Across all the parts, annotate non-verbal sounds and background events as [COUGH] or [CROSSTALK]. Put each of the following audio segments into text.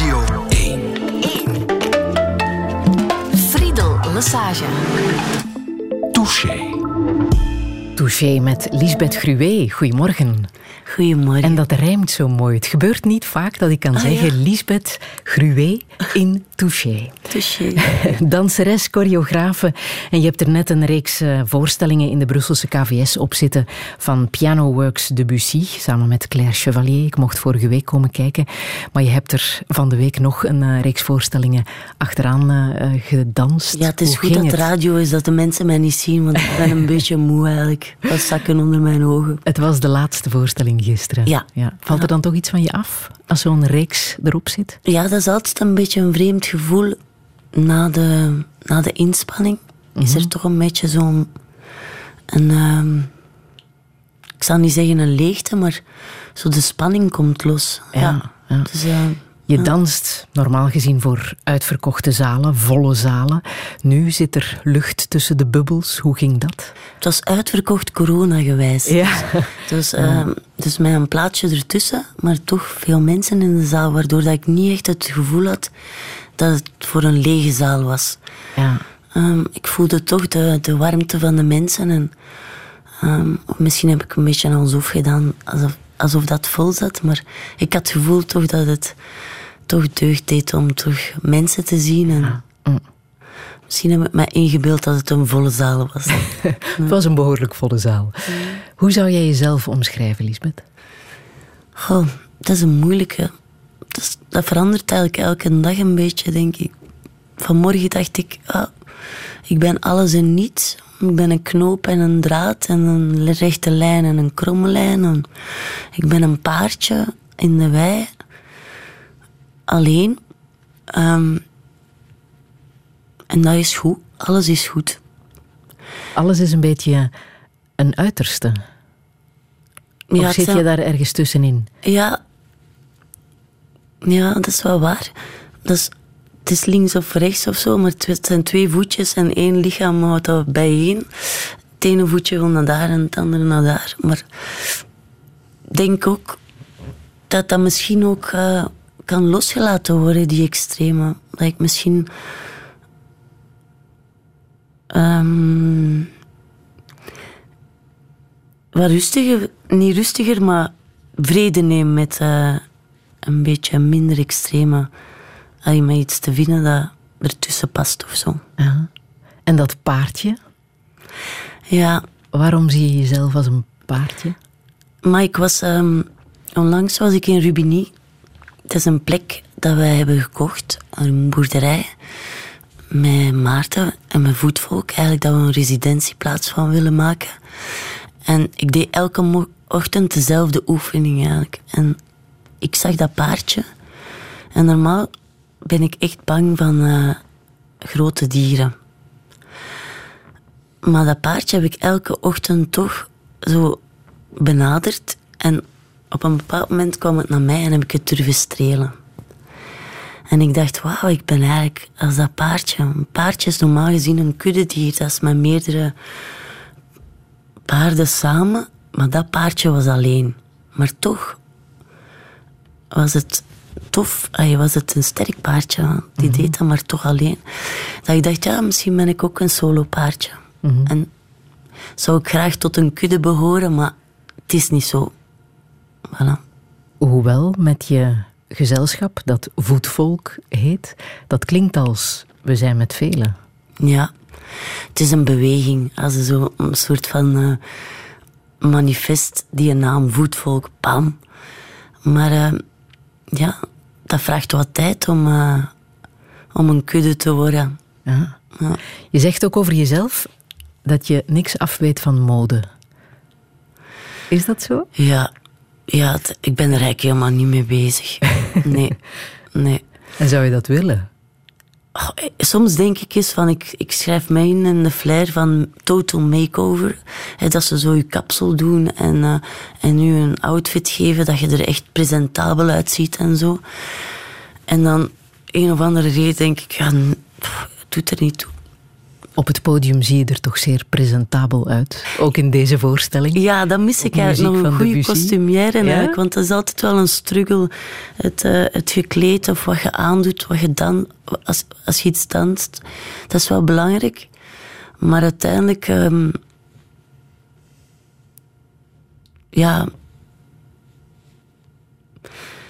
Radio 1. 1. Friedel Lesage. Touché. Touché met Lisbeth Gruwe. Goedemorgen. Goedemorgen. En dat rijmt zo mooi. Het gebeurt niet vaak dat ik kan Ah, zeggen ja. Lisbeth Gruwe in Touché. Touché. [LAUGHS] Danseres, choreografe. En je hebt er net een reeks eh, voorstellingen in de Brusselse KVS op zitten van Piano Works Debussy, samen met Claire Chevalier. Ik mocht vorige week komen kijken. Maar je hebt er van de week nog een eh, reeks voorstellingen achteraan eh, gedanst. Ja, het is Hoe goed dat het radio is, dat de mensen mij niet zien, want ik ben een [LAUGHS] beetje moe eigenlijk. Wat zakken onder mijn ogen. Het was de laatste voorstelling gisteren. Ja. Valt er dan toch iets van je af als zo'n reeks erop zit? Ja, dat is altijd een beetje een vreemd gevoel. Na de, na de inspanning is er toch een beetje zo'n... Een, ehm, ik zal niet zeggen een leegte, maar zo de spanning komt los. Ja, ja. Dus, eh, Je danst normaal gezien voor uitverkochte zalen, volle zalen. Nu zit er lucht tussen de bubbels. Hoe ging dat? het was uitverkocht corona-gewijs. Ja. Dus, dus met een plaatje ertussen, maar toch veel mensen in de zaal, waardoor dat ik niet echt het gevoel had dat het voor een lege zaal was. Ja. Ehm, ik voelde toch de, de warmte van de mensen en ehm, misschien heb ik een beetje alsof gedaan, alsof, alsof dat vol zat, maar ik had het gevoel toch dat het toch deugd deed om toch mensen te zien en Mm. misschien heb ik me ingebeeld dat het een volle zaal was. [LAUGHS] Het was een behoorlijk volle zaal. Hoe zou jij jezelf omschrijven, Lisbeth? Goh, dat is een moeilijke. Dat, is- dat verandert eigenlijk elke dag een beetje, denk ik. Vanmorgen dacht ik, ah, ik ben alles en niets. Ik ben een knoop en een draad en een rechte lijn en een kromme lijn. En ik ben een paardje in de wei. Alleen. Ehm, en dat is goed. Alles is goed. Alles is een beetje een uiterste. Of Ja, zit je daar ergens tussenin? Ja. Ja, dat is wel waar. Dat is, het is links of rechts of zo, maar het zijn twee voetjes en één lichaam houdt dat bijeen. Het ene voetje wil naar daar en het andere naar daar. Maar ik denk ook dat dat misschien ook eh, kan losgelaten worden, die extreme. Dat ik misschien... ehm, wat rustiger, niet rustiger, maar vrede neem met eh, een beetje minder extreme. Allee, met iets te vinden dat ertussen past of zo. Ja. En dat paardje? Ja, Waarom zie je jezelf als een paardje? maar ik was... ehm, onlangs was ik in Rubigny. Het is een plek dat wij hebben gekocht, een boerderij. Met Maarten en mijn voetvolk. Eigenlijk dat we een residentieplaats van willen maken. En ik deed elke ochtend dezelfde oefening eigenlijk. En ik zag dat paardje. En normaal ben ik echt bang van eh, grote dieren. Maar dat paardje heb ik elke ochtend toch zo benaderd. En op een bepaald moment kwam het naar mij en heb ik het durven strelen. En ik dacht, wauw, ik ben eigenlijk als dat paardje. Een paardje is normaal gezien een kuddedier. Dat is met meerdere paarden samen. Maar dat paardje was alleen. Maar toch was het tof. Allee, was het een sterk paardje. Die deed dat maar toch alleen. Dat ik dacht, ja, misschien ben ik ook een solo paardje. En zou ik graag tot een kudde behoren, maar het is niet zo. Voilà. Hoewel met je gezelschap, dat voetvolk heet, dat klinkt als we zijn met velen. Ja, het is een beweging. Als een zo een soort van eh, manifest, die naam voetvolk, pam. Maar eh, ja, dat vraagt wat tijd om, eh, om een kudde te worden. Ja. Ja. Je zegt ook over jezelf dat je niks afweet van mode. Is dat zo? Ja, ja het- ik ben er eigenlijk helemaal niet mee bezig. Nee, [LAUGHS] nee. En zou je dat willen? Oh, eh, soms denk ik eens van, ik, ik schrijf mij in in de flair van total makeover. Hè, dat ze zo je kapsel doen en, eh, en u een outfit geven dat je er echt presentabel uitziet en zo. En dan, een of andere reden denk ik, ja, pff, het doet er niet toe. Op het podium zie je er toch zeer presentabel uit. Ook in deze voorstelling. Ja, dat mis ik eigenlijk nog een goede eigenlijk. Want dat is altijd wel een struggle. Het, uh, het gekleed of wat je aandoet, wat je dan... Als, als je iets danst, dat is wel belangrijk. Maar uiteindelijk... Um, ja...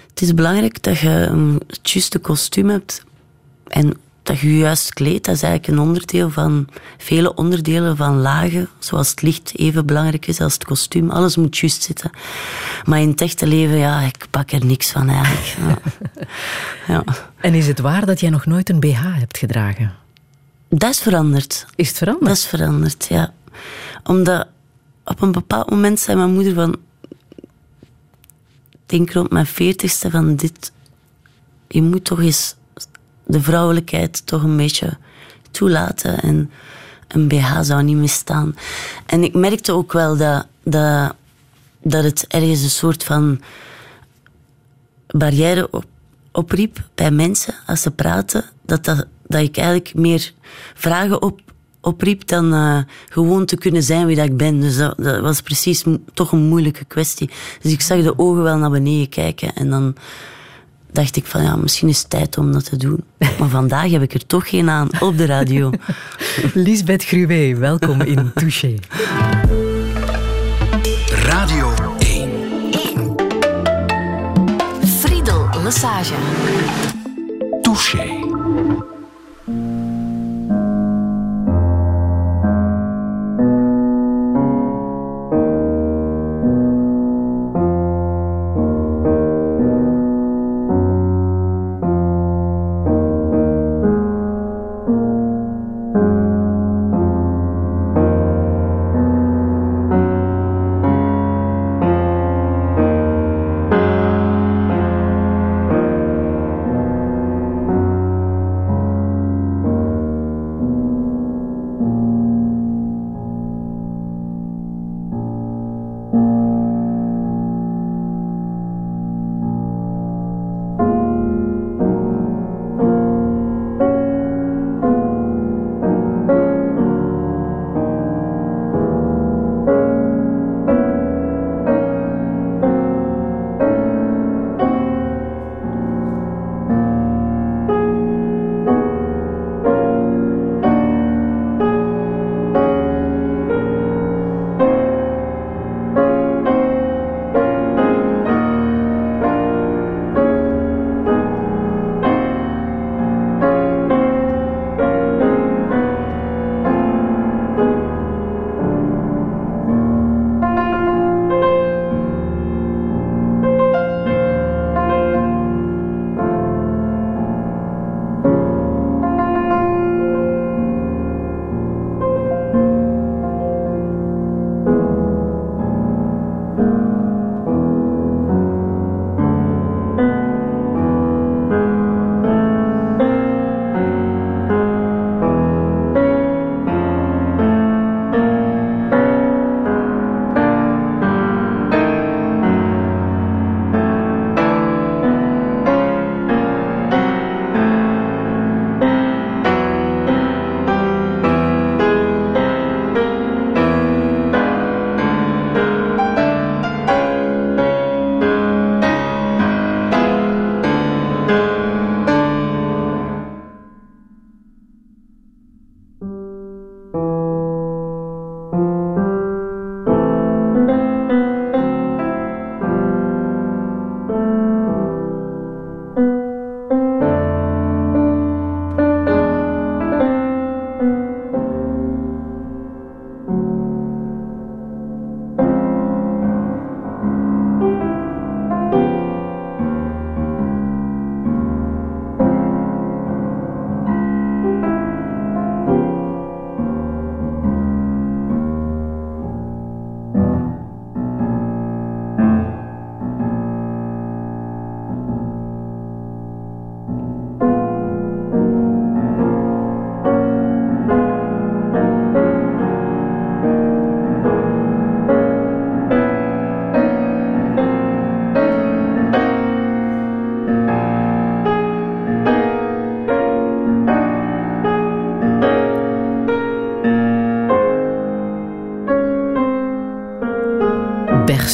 Het is belangrijk dat je een het juiste kostuum hebt. En dat je juist kleedt, dat is eigenlijk een onderdeel van vele onderdelen van lagen. Zoals het licht even belangrijk is als het kostuum. Alles moet juist zitten. Maar in het echte leven, ja, ik pak er niks van eigenlijk. Ja. [LAUGHS] ja. En is het waar dat jij nog nooit een BH hebt gedragen? Dat is veranderd. Is het veranderd? Dat is veranderd, ja. Omdat op een bepaald moment zei mijn moeder van... Ik denk rond mijn veertigste van dit... Je moet toch eens de vrouwelijkheid toch een beetje toelaten. En een BH zou niet misstaan. En ik merkte ook wel dat, dat, dat het ergens een soort van barrière op, opriep bij mensen als ze praten. Dat, dat, dat ik eigenlijk meer vragen op, opriep dan uh, gewoon te kunnen zijn wie dat ik ben. Dus dat, dat was precies toch een moeilijke kwestie. Dus ik zag de ogen wel naar beneden kijken en dan dacht ik van ja, misschien is het tijd om dat te doen. Maar vandaag heb ik er toch geen aan op de radio. [LAUGHS] Lisbeth Gruwe, welkom in Touché. Radio 1. 1. Friedel Lassage. Touché.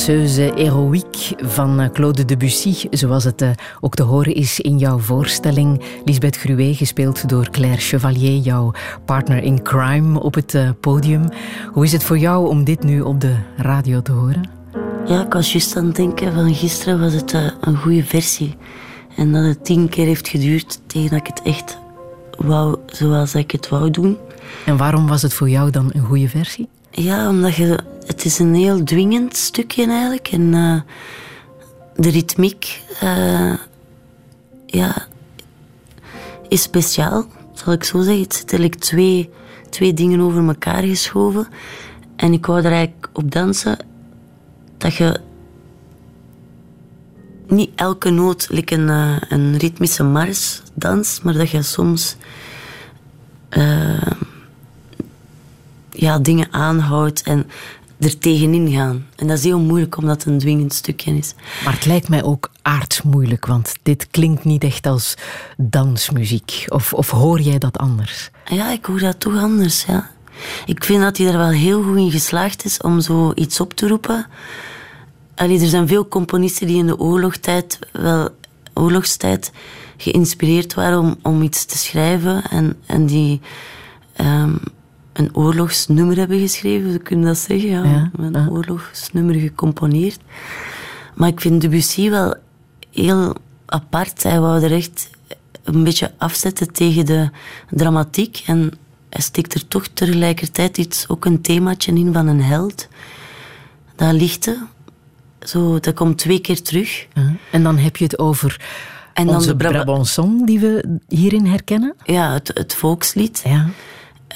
Danseuse héroïque van eh, Claude Debussy, zoals het uh, ook te horen is in jouw voorstelling. Lisbeth Gruet, gespeeld door Claire Chevalier, jouw partner in crime op het uh, podium. Hoe is het voor jou om dit nu op de radio te horen? Ja, ik was juist aan het denken van gisteren was het een goede versie. En dat het tien keer heeft geduurd tegen dat ik het echt wou zoals ik het wou doen. En waarom was het voor jou dan een goede versie? Ja, omdat je, het is een heel dwingend stukje eigenlijk. En uh, de ritmiek uh, ja, is speciaal, zal ik zo zeggen. Het zit eigenlijk twee, twee dingen over elkaar geschoven. En ik wou er eigenlijk op dansen dat je niet elke noot like een, uh, een ritmische mars dans, maar dat je soms ja, dingen aanhoudt en er tegenin gaan. En dat is heel moeilijk omdat het een dwingend stukje is. Maar het lijkt mij ook aardsmoeilijk, want dit klinkt niet echt als dansmuziek. Of, of hoor jij dat anders? Ja, ik hoor dat toch anders, ja. Ik vind dat hij er wel heel goed in geslaagd is om zo iets op te roepen. Allee, er zijn veel componisten die in de oorlogstijd, wel, oorlogstijd geïnspireerd waren om, om iets te schrijven. En, en die um, een oorlogsnummer hebben geschreven, we kunnen dat zeggen. Ja. Een oorlogsnummer gecomponeerd. Maar ik vind Debussy wel heel apart. Hij wou er echt een beetje afzetten tegen de dramatiek. En hij stikt er toch tegelijkertijd iets, ook een themaatje in van een held. Dat lichte, zo, dat komt twee keer terug. En dan heb je het over en dan onze de Brabançon die we hierin herkennen? Ja, het, het volkslied. Ja.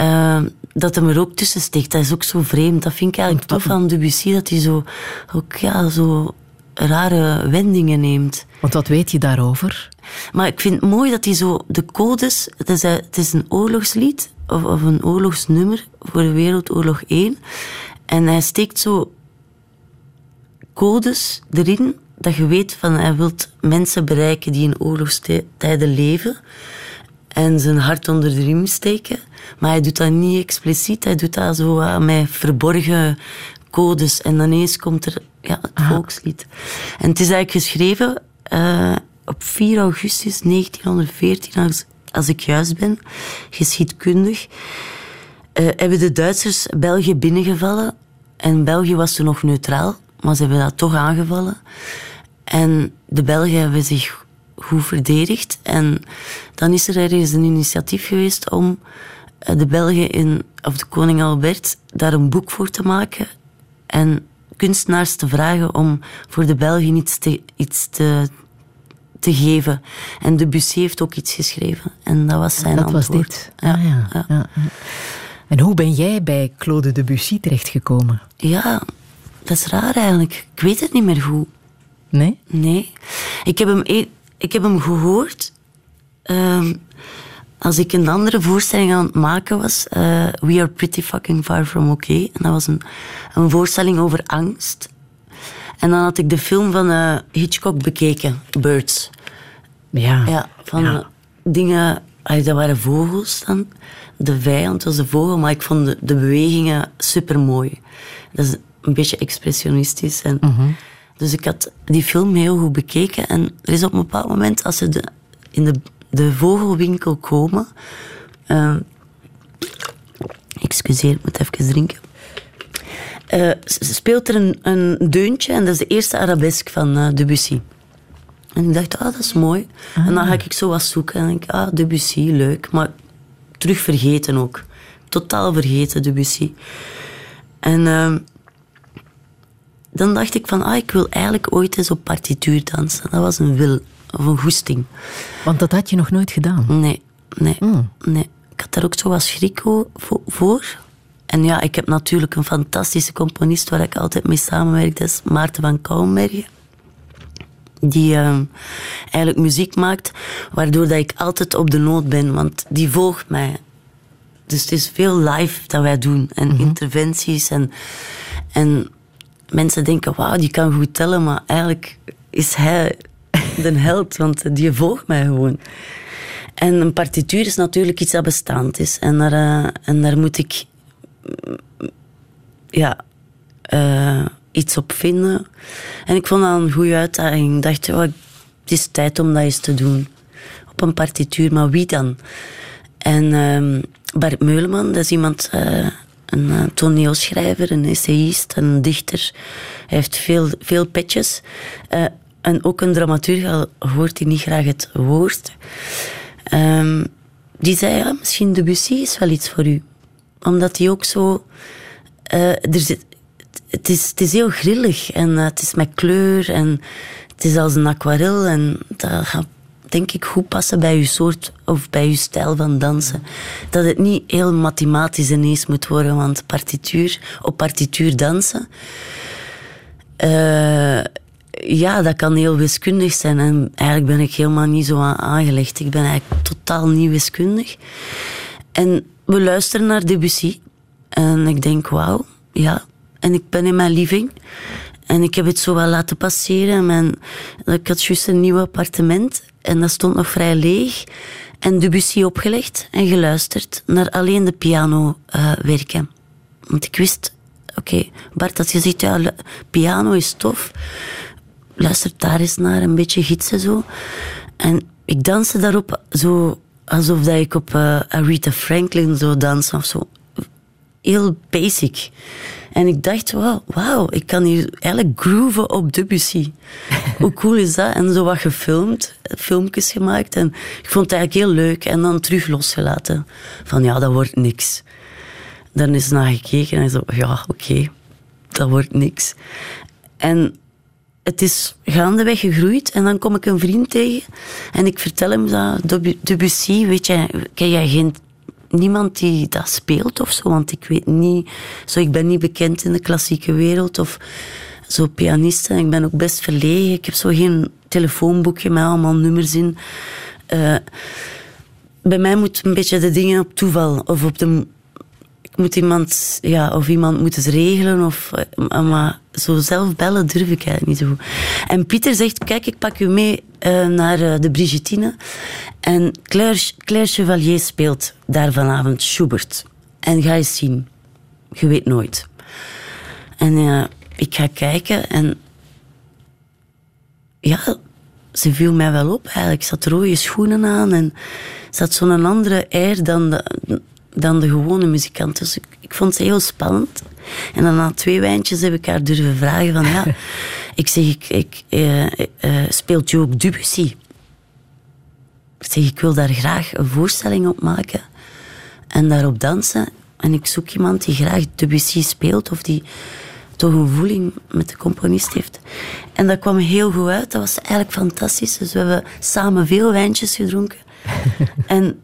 Uh, dat hem er ook tussen steekt, dat is ook zo vreemd. Dat vind ik eigenlijk tof aan Debussy, dat hij zo, ook, ja, zo rare wendingen neemt. Want wat weet je daarover? Maar ik vind het mooi dat hij zo de codes... Het is, het is een oorlogslied, of, of een oorlogsnummer voor de Wereldoorlog 1. En hij steekt zo codes erin, dat je weet van hij wil mensen bereiken die in oorlogstijden leven en zijn hart onder de riem steken. Maar hij doet dat niet expliciet. Hij doet dat zo uh, met verborgen codes. En dan ineens komt er ja, het volkslied. En het is eigenlijk geschreven uh, op 4 augustus 1914, als, als ik juist ben, geschiedkundig. Uh, hebben de Duitsers België binnengevallen. En België was toen nog neutraal, maar ze hebben dat toch aangevallen. En de Belgen hebben zich goed verdedigd. En dan is er ergens een initiatief geweest om eh, de Belgen in, of de koning Albert daar een boek voor te maken en kunstenaars te vragen om voor de Belgen iets te, iets te, te geven. En Debussy heeft ook iets geschreven. En dat was zijn dat antwoord. was dit. Ja, ah, ja, ja. ja, En hoe ben jij bij Claude Debussy terechtgekomen? Ja, dat is raar eigenlijk. Ik weet het niet meer hoe. Nee? Nee. Ik heb hem, e- ik heb hem gehoord... Uh, als ik een andere voorstelling aan het maken was, uh, We Are Pretty Fucking Far From Okay. En dat was een, een voorstelling over angst. En dan had ik de film van uh, Hitchcock bekeken, Birds. Ja. Ja, van ja. dingen... Dat waren vogels dan. De vijand was de vogel, maar ik vond de, de bewegingen super mooi. Dat is een beetje expressionistisch. En, mm -hmm. Dus ik had die film heel goed bekeken. En er is op een bepaald moment, als ze de, in de de vogelwinkel komen. Uh, excuseer, ik moet even drinken. Uh, speelt er een, een, deuntje en dat is de eerste arabesk van uh, Debussy. En ik dacht, ah, dat is mooi. Ah. En dan ga ik zo wat zoeken en denk ah, Debussy, leuk. Maar terug vergeten ook. Totaal vergeten, Debussy. En uh, dan dacht ik van, ah, ik wil eigenlijk ooit eens op partituur dansen. Dat was een wil of een goesting. Want dat had je nog nooit gedaan? Nee, nee, mm. nee. Ik had daar ook zo wat schrik voor. En ja, ik heb natuurlijk een fantastische componist waar ik altijd mee samenwerk. Dat is Maarten van Kouwenbergen. Die uh, eigenlijk muziek maakt, waardoor dat ik altijd op de noot ben. Want die volgt mij. Dus het is veel live dat wij doen. En mm -hmm. interventies. En, en mensen denken, wauw, die kan goed tellen. Maar eigenlijk is hij de held, want die volgt mij gewoon. En een partituur is natuurlijk iets dat bestaand is. En daar, uh, en daar moet ik... Ja... Uh, iets op vinden. En ik vond dat een goede uitdaging. Ik dacht, oh, het is tijd om dat eens te doen. Op een partituur, maar wie dan? En ehm, Bart Meuleman, dat is iemand, uh, een uh, toneelschrijver, een essayist, een dichter. Hij heeft veel, veel petjes. Uh, en ook een dramaturg, al hoort hij niet graag het woord. Um, die zei, ja, misschien Debussy is wel iets voor u. Omdat hij ook zo... er zit, het, is, het is heel grillig en het is met kleur en het is als een aquarel en dat gaat denk ik goed passen bij je soort of bij je stijl van dansen. Dat het niet heel mathematisch ineens moet worden, want partituur, op partituur dansen, uh, ja, dat kan heel wiskundig zijn. En eigenlijk ben ik helemaal niet zo aan aangelegd. Ik ben eigenlijk totaal niet wiskundig. En we luisteren naar Debussy. En ik denk, wauw, ja. En ik ben in mijn living. En ik heb het zo wel laten passeren. Mijn, ik had juist een nieuw appartement. En dat stond nog vrij leeg. En Debussy opgelegd en geluisterd naar alleen de piano uh, werken. Want ik wist, oké, Bart had gezegd, ja, piano is tof. Luister daar eens naar, een beetje gidsen zo. En ik danste daarop zo alsof dat ik op uh, Aretha Franklin zou dansen of zo. Heel basic. En ik dacht, wauw, ik kan hier eigenlijk grooven op Debussy. [LAUGHS] Hoe cool is dat? En zo wat gefilmd, filmpjes gemaakt. En ik vond het eigenlijk heel leuk. En dan terug losgelaten. Van ja, dat wordt niks. Dan is naar gekeken en zo, ja, oké, dat wordt niks. En het is gaandeweg gegroeid. En dan kom ik een vriend tegen en ik vertel hem dat Debussy, weet je, ken jij geen niemand die dat speelt of zo, want ik weet niet, zo, ik ben niet bekend in de klassieke wereld of zo pianisten. Ik ben ook best verlegen. Ik heb zo geen telefoonboekje met allemaal nummers in. Uh, bij mij moet een beetje de dingen op toeval of op de moet iemand, ja, of iemand moet het regelen, of, eh, maar zo zelf bellen durf ik eigenlijk niet zo. En Pieter zegt, kijk, ik pak u mee uh, naar uh, de Brigittine. En Claire, Claire Chevalier speelt daar vanavond Schubert. En ga eens zien. Je weet nooit. En uh, ik ga kijken en... Ja, ze viel mij wel op eigenlijk. Ze had rode schoenen aan en ze had zo'n andere air dan de, dan de gewone muzikant. Dus ik, ik, vond ze heel spannend. En dan na twee wijntjes heb ik haar durven vragen van ja, [LAUGHS] ik zeg, ik, ik uh, uh, speelt je ook Debussy? Ik zeg, ik wil daar graag een voorstelling op maken en daarop dansen. En ik zoek iemand die graag Debussy speelt of die toch een voeling met de componist heeft. En dat kwam heel goed uit. Dat was eigenlijk fantastisch. Dus we hebben samen veel wijntjes gedronken. [LAUGHS] en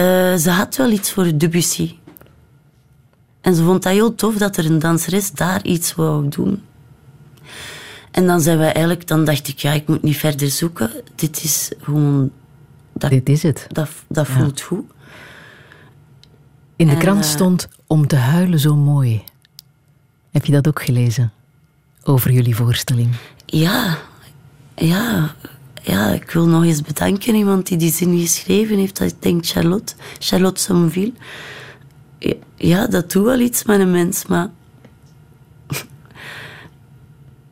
uh, ze had wel iets voor Debussy. En ze vond dat heel tof dat er een danseres daar iets wou doen. En dan zijn we eigenlijk, dan dacht ik, ja, ik moet niet verder zoeken. Dit is gewoon. Dat, Dit is het. Dat, dat voelt goed. In de krant uh, stond om te huilen zo mooi. Heb je dat ook gelezen? Over jullie voorstelling? Ja, ja ja, ik wil nog eens bedanken iemand die die zin geschreven heeft. Dat ik denk Charlotte, Charlotte Somville. Ja, dat doet wel iets met een mens, maar... [LAUGHS]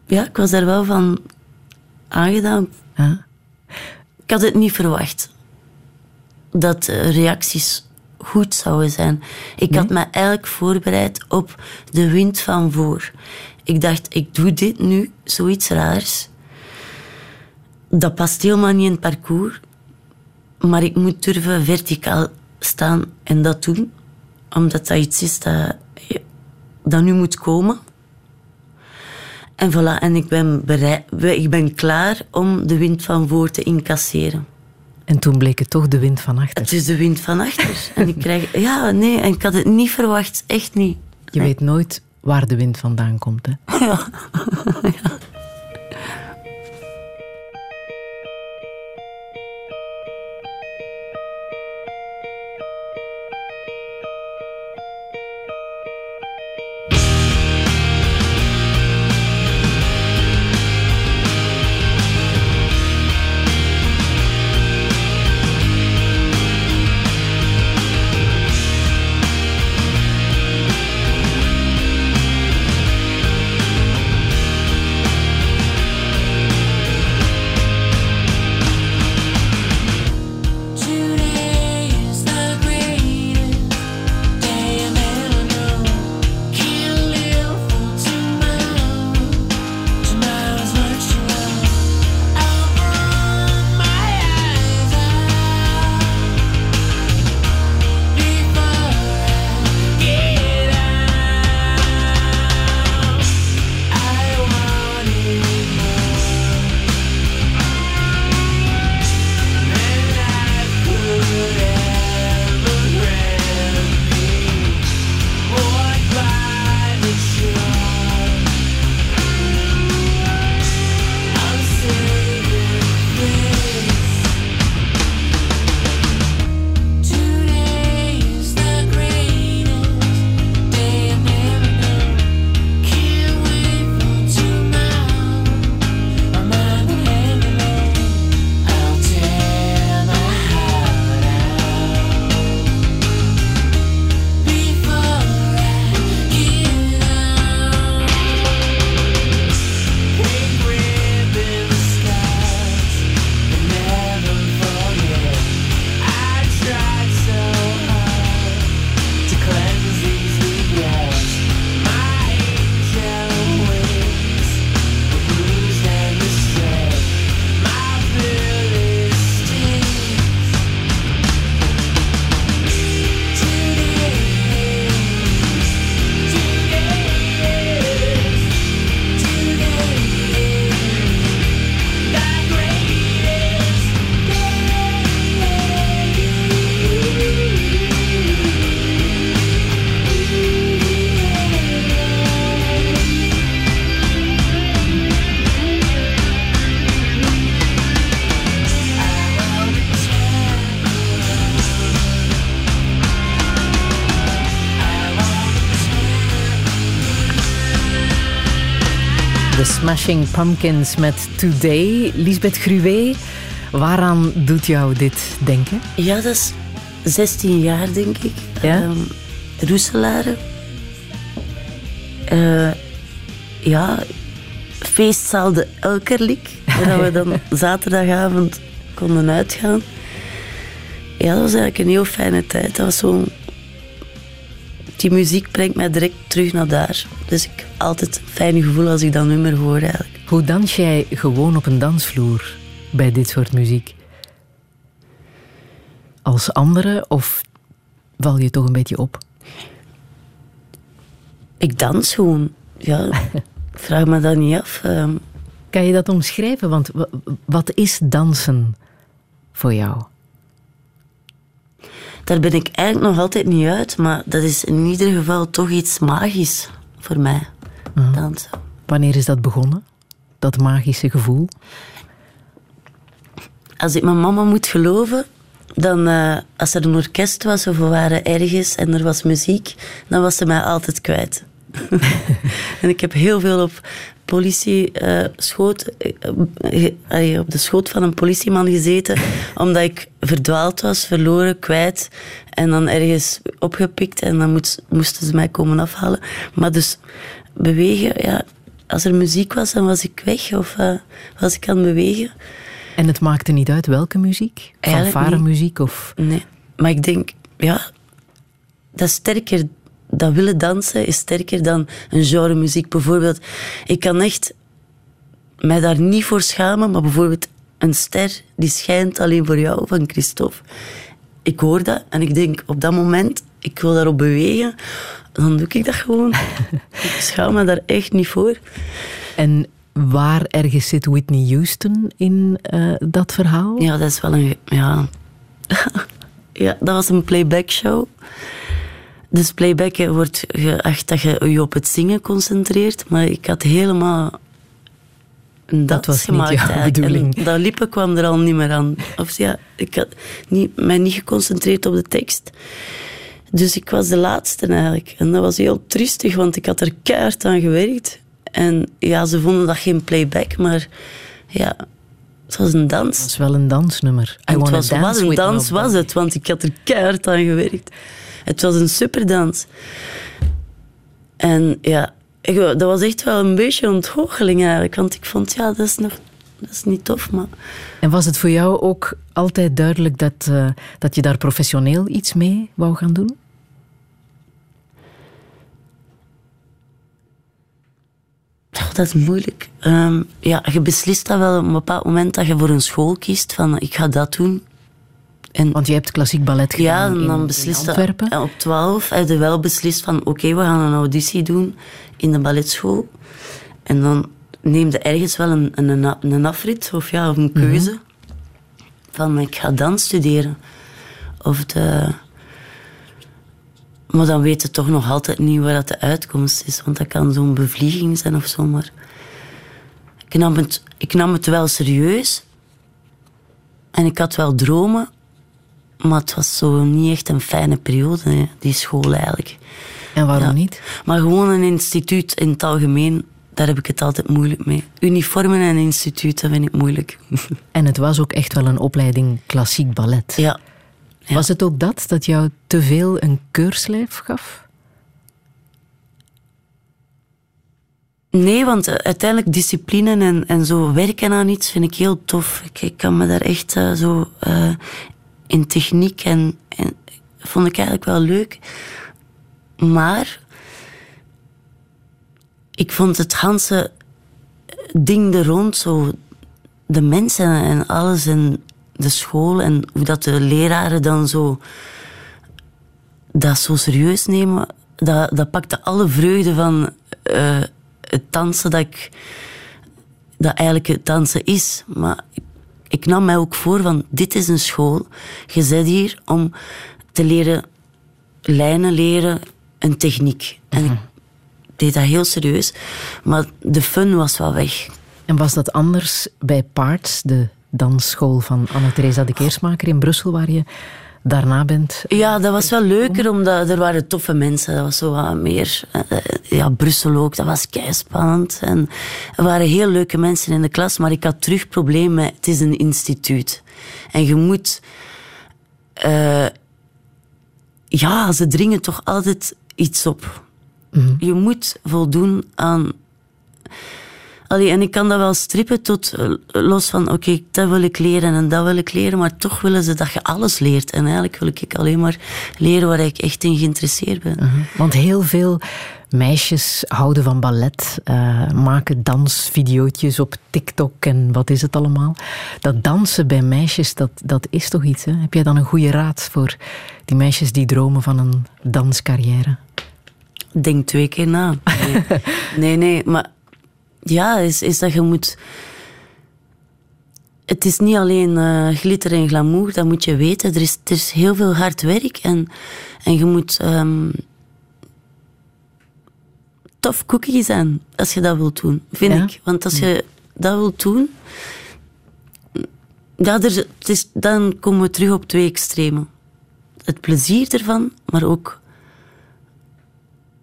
ja, ik was daar wel van aangedaan. Ik had het niet verwacht. Dat reacties goed zouden zijn. Ik had me eigenlijk voorbereid op de wind van voor. Ik dacht, ik doe dit nu, zoiets raars dat past helemaal niet in het parcours. Maar ik moet durven verticaal staan en dat doen. Omdat dat iets is dat, dat nu moet komen. En voilà, en ik ben, bereid, ik ben klaar om de wind van voor te incasseren. En toen bleek het toch de wind van achter. Het is de wind van achter. [LAUGHS] en ik krijg... Ja, nee, en ik had het niet verwacht. Echt niet. Je weet nooit waar de wind vandaan komt, hè? [LAUGHS] ja. ja. [LAUGHS] Smashing Pumpkins met Today. Lisbeth Gruwe, waaraan doet jou dit denken? Ja, dat is 16 jaar, denk ik. Ja? Um, Roeselare. Uh, ja, feestzaal de Elkerlik. waar we dan [LAUGHS] zaterdagavond konden uitgaan. Ja, dat was eigenlijk een heel fijne tijd. Dat was zo die muziek brengt mij direct terug naar daar. Dus ik heb altijd een fijn gevoel als ik dat nummer hoor eigenlijk. Hoe dans jij gewoon op een dansvloer bij dit soort muziek? Als anderen of val je toch een beetje op? Ik dans gewoon. Ja, [LAUGHS] vraag me dat niet af. Ehm. Kan je dat omschrijven? Want wat is dansen voor jou? daar ben ik eigenlijk nog altijd niet uit. Maar dat is in ieder geval toch iets magisch voor mij. Mhm. Dansen. Wanneer is dat begonnen? Dat magische gevoel? Als ik mijn mama moet geloven, dan uh, als er een orkest was of we waren ergens en er was muziek, dan was ze mij altijd kwijt. [LAUGHS] en ik heb heel veel op politie uh, schoot, uh, op de schoot van een politieman gezeten, omdat ik verdwaald was, verloren, kwijt. En dan ergens opgepikt en dan moest, moesten ze mij komen afhalen. Maar dus bewegen, ja, als er muziek was, dan was ik weg of was ik aan het bewegen. En het maakte niet uit welke muziek? Fanfare muziek of... Nee, maar ik denk, ja, dat is sterker dat willen dansen is sterker dan een genre muziek. Bijvoorbeeld, ik kan echt mij daar niet voor schamen, maar bijvoorbeeld een ster die schijnt alleen voor jou van Christophe. Ik hoor dat en ik denk op dat moment, ik wil daarop bewegen, dan doe ik dat gewoon. [LAUGHS] ik schaam me daar echt niet voor. En waar ergens zit Whitney Houston in uh, dat verhaal? Ja, dat is wel een. Ja. [LAUGHS] ja, dat was een playback show. Dus playbacken wordt geacht dat je je op het zingen concentreert, maar ik had helemaal dat was gemaakt, niet jouw bedoeling. En dat liepen kwam er al niet meer aan. Of ja, ik had niet, mij niet geconcentreerd op de tekst. Dus ik was de laatste eigenlijk. En dat was heel triestig, want ik had er keihard aan gewerkt. En ja, ze vonden dat geen playback, maar ja, het was een dans. Het was wel een dansnummer. I het was, was een dans, was het, want ik had er keihard aan gewerkt. Het was een superdans. En ja, dat was echt wel een beetje ontgoocheling eigenlijk. Want ik vond, ja, dat is, nog, dat is niet tof. Maar... En was het voor jou ook altijd duidelijk dat, uh, dat je daar professioneel iets mee wou gaan doen? dat is moeilijk. Um, ja, je beslist dat wel op een bepaald moment dat je voor een school kiest. Van ik ga dat doen. En, Want je hebt klassiek ballet gedaan ja, en dan beslist Antwerpen. op 12 heb je wel beslist van oké, we gaan een auditie doen in de balletschool. En dan neemde ergens wel een, een, een afrit of ja, een mhm. keuze. Van ik ga dans studeren. Of de... Maar dan weet je toch nog altijd niet waar dat de uitkomst is. Want dat kan zo'n bevlieging zijn of zo. Maar ik nam, het, ik nam het wel serieus. En ik had wel dromen. Maar het was zo niet echt een fijne periode, die school eigenlijk. En waarom niet? Maar gewoon een instituut in het algemeen, daar heb ik het altijd moeilijk mee. Uniformen en instituten vind ik moeilijk. [LAUGHS] En het was ook echt wel een opleiding klassiek ballet. Ja. Was het ook dat, dat jou te veel een keurslijf gaf? Nee, want uiteindelijk discipline en, en zo werken aan iets vind ik heel tof. Ik, ik kan me daar echt uh, zo uh, in techniek en, en vond ik eigenlijk wel leuk. Maar ik vond het ganse ding er rond, zo de mensen en alles en de school en hoe dat de leraren dan zo dat zo serieus nemen, dat, dat pakte alle vreugde van uh, het dansen dat ik dat eigenlijk het dansen is. Maar ik nam mij ook voor van, dit is een school. Je zit hier om te leren lijnen leren, een techniek. En ik deed dat heel serieus. Maar de fun was wel weg. En was dat anders bij Paarts, de dansschool van Anne-Theresa de Keersmaker in Brussel, waar je daarna bent... Ja, dat was wel leuker, omdat er waren toffe mensen. Dat was zo wat meer... Uh, ja, Brussel ook, dat was spannend. En er waren heel leuke mensen in de klas, maar ik had terug problemen met... Het is een instituut. En je moet... Uh, ja, ze dringen toch altijd iets op. Mm Je moet voldoen aan Allee, en ik kan dat wel strippen tot eh, los van, oké, dat wil ik leren en dat wil ik leren, maar toch willen ze dat je alles leert. En eigenlijk wil ik alleen maar leren waar ik echt in geïnteresseerd ben. Mhm. Want heel veel meisjes houden van ballet, uh, maken dansvideootjes op TikTok en wat is het allemaal. Dat dansen bij meisjes, dat, dat is toch iets, hè? Heb jij dan een goede raad voor die meisjes die dromen van een danscarrière? Denk twee keer na. Nee, [LAUGHS] nee, nee maar ja, is, is dat je moet. Het is niet alleen uh, glitter en glamour, dat moet je weten. Er is, er is heel veel hard werk en, en je moet um, tof cookie zijn als je dat wilt doen, vind ik. Want als je dat wilt doen, ja, er, het is, dan komen we terug op twee extremen. Het plezier ervan, maar ook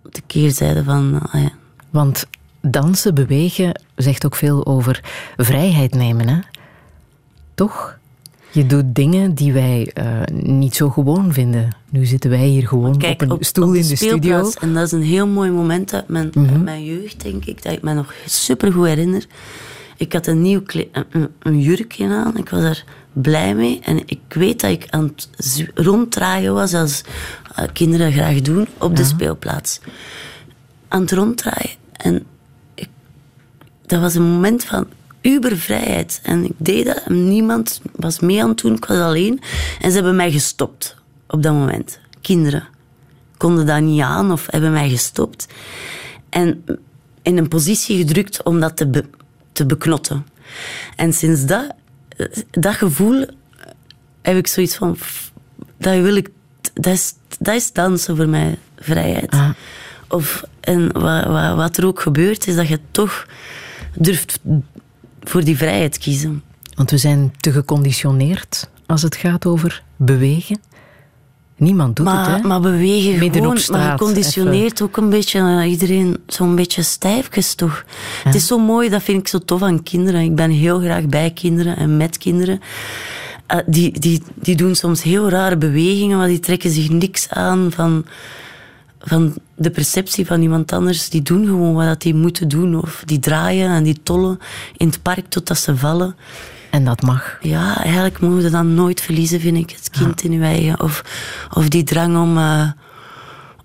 de keerzijde van. Ah ja. Want dansen, bewegen, zegt ook veel over vrijheid nemen. Hè? Toch? Je doet dingen die wij uh, niet zo gewoon vinden. Nu zitten wij hier gewoon Kijk, op een stoel in de studio. En dat is een heel mooi moment uit mijn, mm mijn jeugd, denk ik, dat ik me nog super goed herinner. Ik had een nieuw een, een, jurkje aan. Ik was daar blij mee. En ik weet dat ik aan het ronddraaien was, als uh, kinderen graag doen, op de speelplaats. Aan het ronddraaien. En dat was een moment van ubervrijheid. En ik deed dat en niemand was mee aan het doen. Ik was alleen. En ze hebben mij gestopt op dat moment. Kinderen konden dat niet aan of hebben mij gestopt. En in een positie gedrukt om dat te, te beknotten. En sinds dat, dat gevoel heb ik zoiets van... Dat wil ik... Dat is, dat is dansen voor mij, vrijheid. Ah. Of, en wat, wat, wat er ook gebeurt, is dat je toch durft voor die vrijheid kiezen. Want we zijn te geconditioneerd als het gaat over bewegen. Niemand doet maar, het, hè? Maar bewegen Midden gewoon, straat, maar geconditioneerd ook een beetje uh, iedereen zo'n beetje stijfjes toch. Het is zo mooi, dat vind ik zo tof aan kinderen. Ik ben heel graag bij kinderen en met kinderen. Uh, die, die, die doen soms heel rare bewegingen, maar die trekken zich niks aan van van de perceptie van iemand anders. Die doen gewoon wat die moeten doen. Of die draaien en die tollen in het park totdat ze vallen. En dat mag. Ja, eigenlijk moeten we dat nooit verliezen, vind ik. Het kind in je eigen. Of, of die drang om, uh,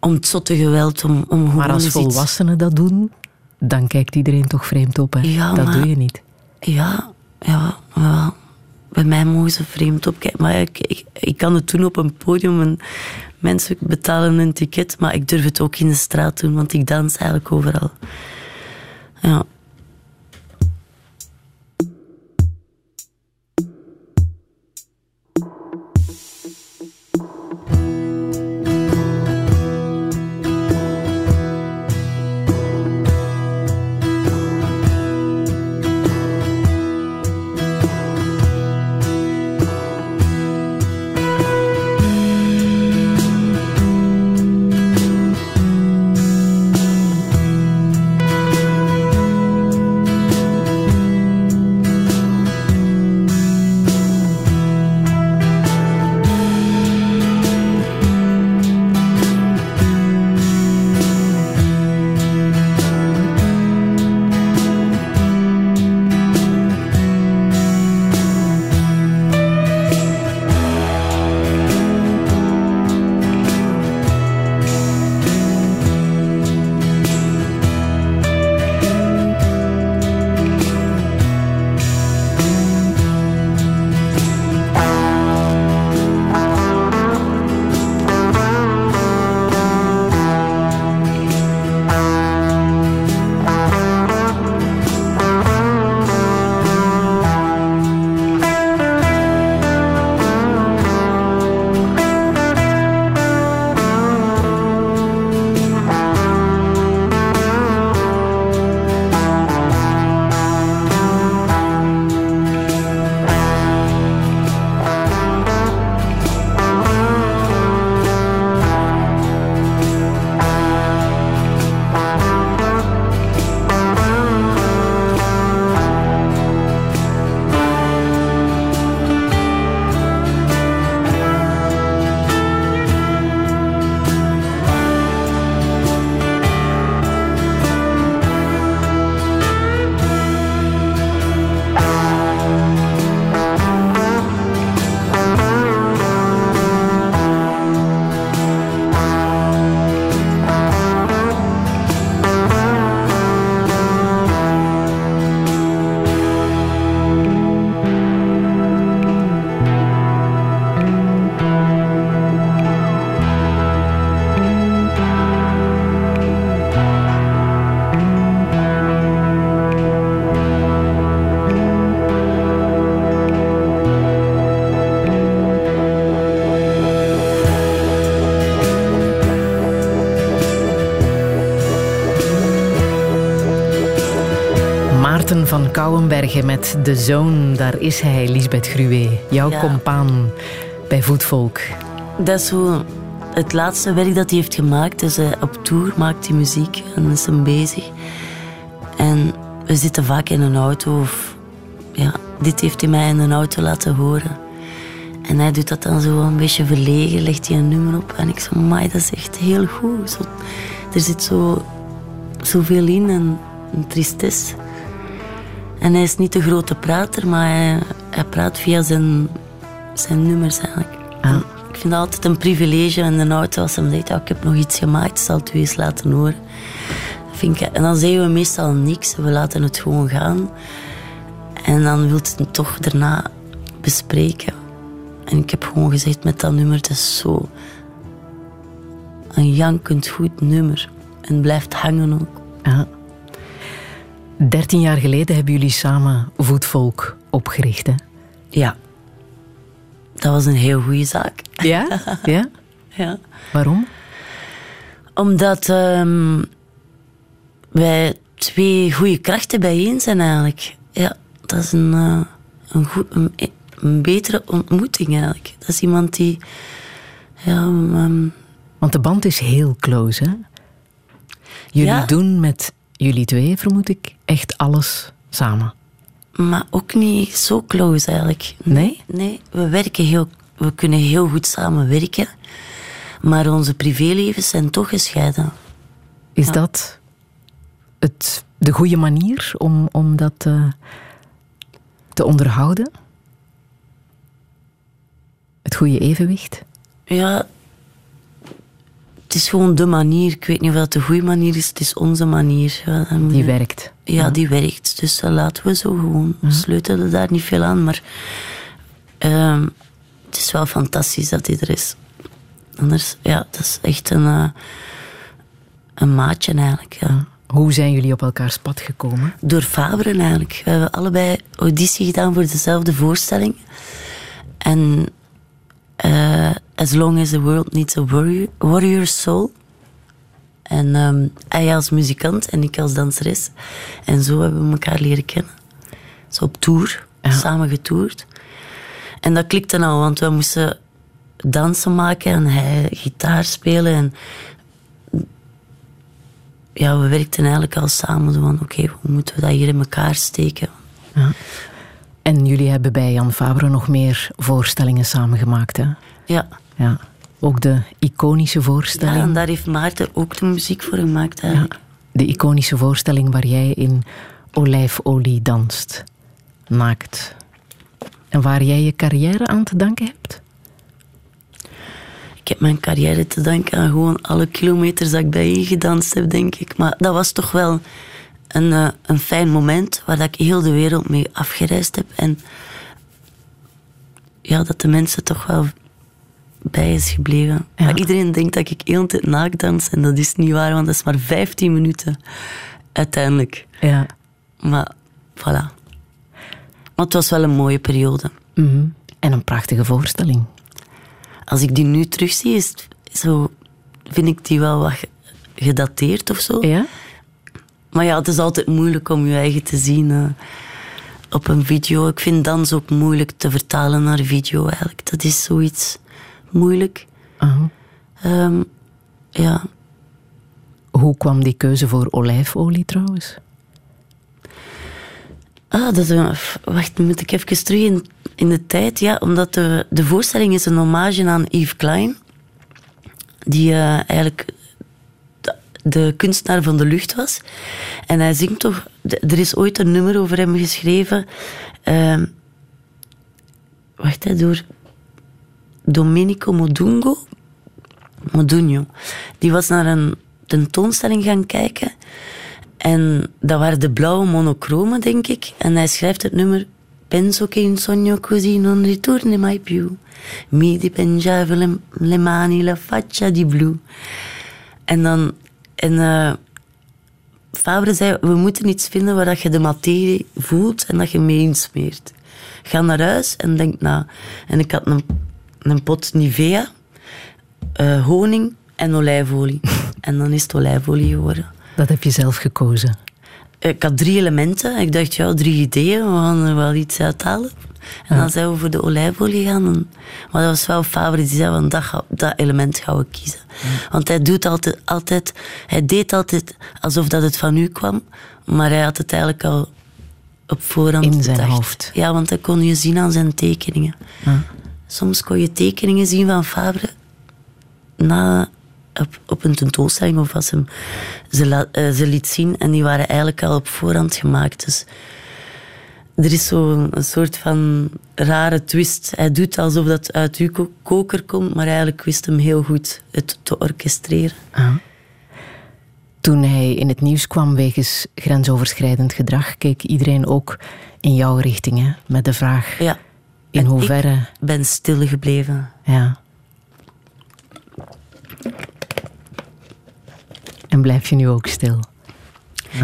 om het zotte geweld. Om, om maar als volwassenen dat doen, dan kijkt iedereen toch vreemd op. Hè? Ja, dat doe je niet. Ja, ja, ja. Bij mij mogen ze vreemd opkijken. Maar ik, ik, kan het doen op een podium. En mensen betalen een ticket, maar ik durf het ook in de straat doen, want ik dans eigenlijk overal. Ja. Met De Zoon. Daar is hij, Lisbeth Gruwe. Jouw Ja. compaan bij Voetvolk. Dat is zo het laatste werk dat hij heeft gemaakt. Dus hij op tour maakt hij muziek en is hem bezig. En we zitten vaak in een auto. Of, ja, dit heeft hij mij in een auto laten horen. En hij doet dat dan zo een beetje verlegen, legt hij een nummer op. En ik zo, maar dat is echt heel goed. Zo, er zit zo, zoveel in en een tristesse. En hij is niet de grote prater, maar hij, hij praat via zijn, zijn nummers eigenlijk. Ah. Ik vind het altijd een privilege in de auto als hij zegt, ik heb nog iets gemaakt, zal het u eens laten horen. Vind ik, en dan zeggen we meestal niks, we laten het gewoon gaan. En dan wil je het toch daarna bespreken. En ik heb gewoon gezegd met dat nummer, het is zo een jankend goed nummer. En blijft hangen ook. Ah. 13 jaar geleden hebben jullie samen Voetvolk opgericht, hè? Ja. Dat was een heel goede zaak. Ja? [LAUGHS] Ja? ja. Waarom? Omdat ehm, wij twee goede krachten bijeen zijn eigenlijk. Ja, dat is een, eh, een, goed, een, betere ontmoeting eigenlijk. Dat is iemand die... Ja, ehm, Want de band is heel close, hè? Jullie doen met jullie twee, vermoed ik, echt alles samen. maar ook niet zo close eigenlijk. Nee? Nee, we werken heel... We kunnen heel goed samenwerken. Maar onze privélevens zijn toch gescheiden. Is Ja. dat het, de goede manier om, om dat eh, te onderhouden? Het goede evenwicht? Ja, het is gewoon de manier. Ik weet niet of dat de goede manier is. Het is onze manier. Ja, Die werkt. Ja, die werkt. Dus dat laten we zo gewoon. We sleutelen daar niet veel aan. Maar ehm, het is wel fantastisch dat hij er is. Anders, ja, dat is echt een, eh, een maatje eigenlijk. Ja. Hoe zijn jullie op elkaars pad gekomen? Door Faberen eigenlijk. We hebben allebei auditie gedaan voor dezelfde voorstelling. En eh, As Long as the World Needs a Warrior, warrior Soul. En ehm, hij als muzikant en ik als danseres. En zo hebben we elkaar leren kennen. Zo op tour, Ja. samen getoerd. En dat klikte nou, want we moesten dansen maken en hij gitaar spelen. En ja, we werkten eigenlijk al samen. Van, oké, hoe moeten we dat hier in elkaar steken? En jullie hebben bij Jan Fabre nog meer voorstellingen samengemaakt, hè? Ja. Ja. Ook de iconische ja, voorstelling. en daar heeft Maarten ook de muziek voor gemaakt eigenlijk. De iconische voorstelling waar jij in olijfolie danst. Naakt. En waar jij je carrière aan te danken hebt? Ik heb mijn carrière te danken aan gewoon alle kilometers dat ik bij je gedanst heb, denk ik. Maar dat was toch wel een, eh, een fijn moment waar dat ik heel de wereld mee afgereisd heb. En ja, dat de mensen toch wel bij is gebleven. Ja. Maar iedereen denkt dat ik heel de tijd naakt dans en dat is niet waar, want dat is maar 15 minuten uiteindelijk. Ja. Maar voilà. Maar het was wel een mooie periode. Mhm. En een prachtige voorstelling. Als ik die nu terugzie, is zo, vind ik die wel wat ge- gedateerd of zo. Ja? Maar ja, het is altijd moeilijk om je eigen te zien eh, op een video. Ik vind dans ook moeilijk te vertalen naar video eigenlijk. Dat is zoiets moeilijk. Ehm, ja, Hoe kwam die keuze voor olijfolie trouwens? Ah, dat wacht, moet ik even terug in, in de tijd. Ja, omdat de, de voorstelling is een hommage aan Yves Klein. Die eh, eigenlijk de, kunstenaar van de lucht was. En hij zingt toch... Er is ooit een nummer over hem geschreven. ehm, wacht, hè, door Domenico Modungo. Modugno. Die was naar een tentoonstelling gaan kijken. En dat waren de blauwe monochromen, denk ik. En hij schrijft het nummer... Penso che un sogno così non ritorni mai più. Mi dipingevo le mani, la faccia di blu. En dan... En, eh, Fabre zei, we moeten iets vinden waar dat je de materie voelt en dat je mee insmeert. Ga naar huis en denk na. En ik had een, een pot Nivea, eh, honing en olijfolie. [LAUGHS] en dan is het olijfolie geworden. Dat heb je zelf gekozen. ik had drie elementen. Ik dacht, ja, drie ideeën, we gaan er wel iets uithalen. En dan zijn we voor de olijfolie gegaan. En, maar dat was wel Faber die zei, van dat, dat element gaan we kiezen. Want hij, doet altijd, altijd, hij deed altijd alsof dat het van u kwam. Maar hij had het eigenlijk al op voorhand In zijn bedacht. hoofd. Ja, want dat kon je zien aan zijn tekeningen. Soms kon je tekeningen zien van Fabre na, op, op een tentoonstelling of als hem ze, la- eh, ze liet zien. En die waren eigenlijk al op voorhand gemaakt. Dus er is zo een soort van rare twist. Hij doet alsof dat uit uw ko- koker komt, maar eigenlijk wist hem heel goed het te orchestreren. Toen hij in het nieuws kwam wegens grensoverschrijdend gedrag, keek iedereen ook in jouw richting. Hè? Met de vraag Ja. in En hoeverre. Ik ben stilgebleven. Ja. En blijf je nu ook stil?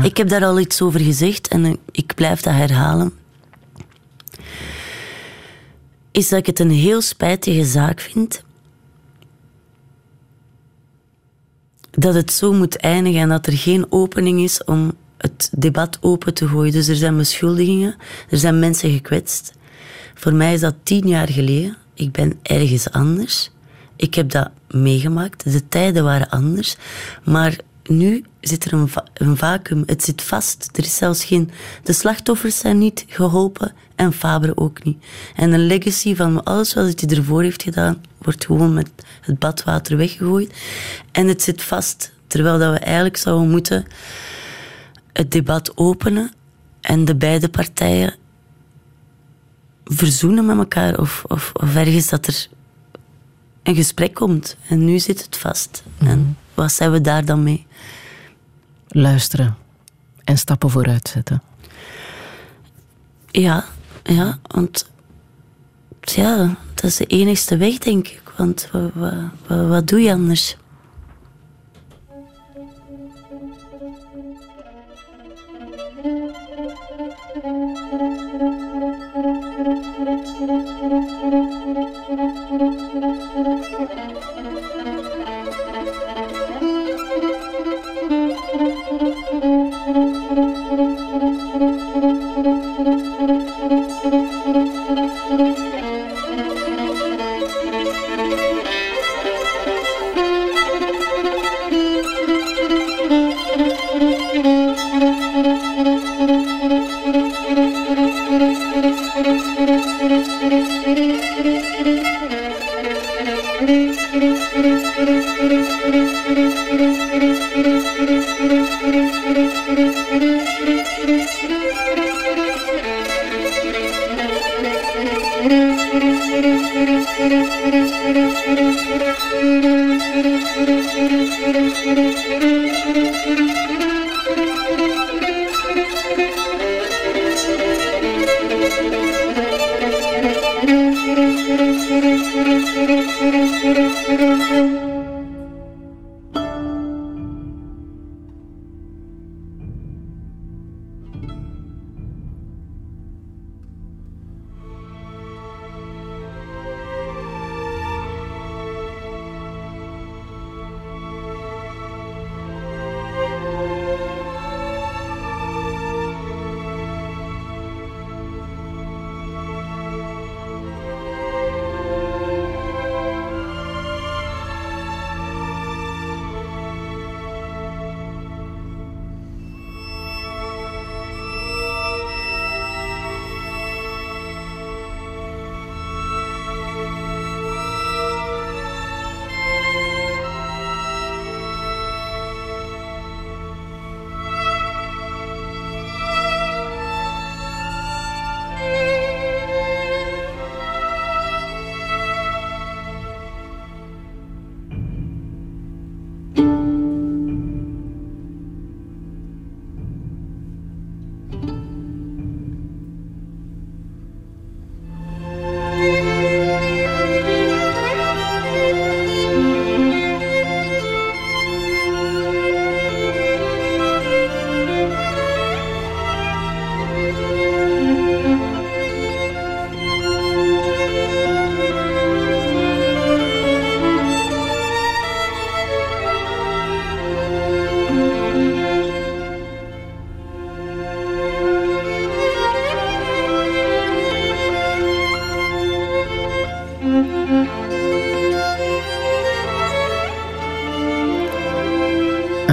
Ik heb daar al iets over gezegd en ik blijf dat herhalen. Is dat ik het een heel spijtige zaak vind. Dat het zo moet eindigen en dat er geen opening is om het debat open te gooien. Dus er zijn beschuldigingen, er zijn mensen gekwetst. Voor mij is dat tien jaar geleden. Ik ben ergens anders. Ik heb dat meegemaakt. De tijden waren anders. Maar nu zit er een, een vacuüm. Het zit vast. Er is zelfs geen... De slachtoffers zijn niet geholpen en Fabre ook niet. En een legacy van alles wat hij ervoor heeft gedaan, wordt gewoon met het badwater weggegooid. En het zit vast. Terwijl dat we eigenlijk zouden moeten het debat openen en de beide partijen verzoenen met elkaar of, of, of ergens dat er een gesprek komt. En nu zit het vast. En wat zijn we daar dan mee? Luisteren en stappen vooruit zetten. Ja, ja, want ja, dat is de enigste weg, denk ik. Want wat, wat, wat, wat doe je anders?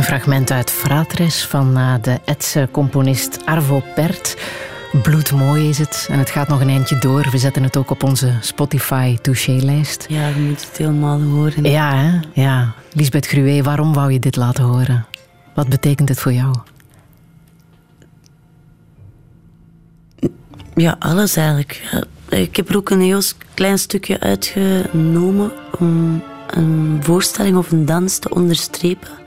Een fragment uit Fratres van uh, de Etse componist Arvo Pert. Bloedmooi is het en het gaat nog een eindje door. We zetten het ook op onze Spotify Touché-lijst. Ja, je moet het helemaal horen. Ja, hè? ja. Lisbeth Gruwe, waarom wou je dit laten horen? Wat betekent het voor jou? Ja, alles eigenlijk. Ik heb er ook een heel klein stukje uitgenomen om een voorstelling of een dans te onderstrepen.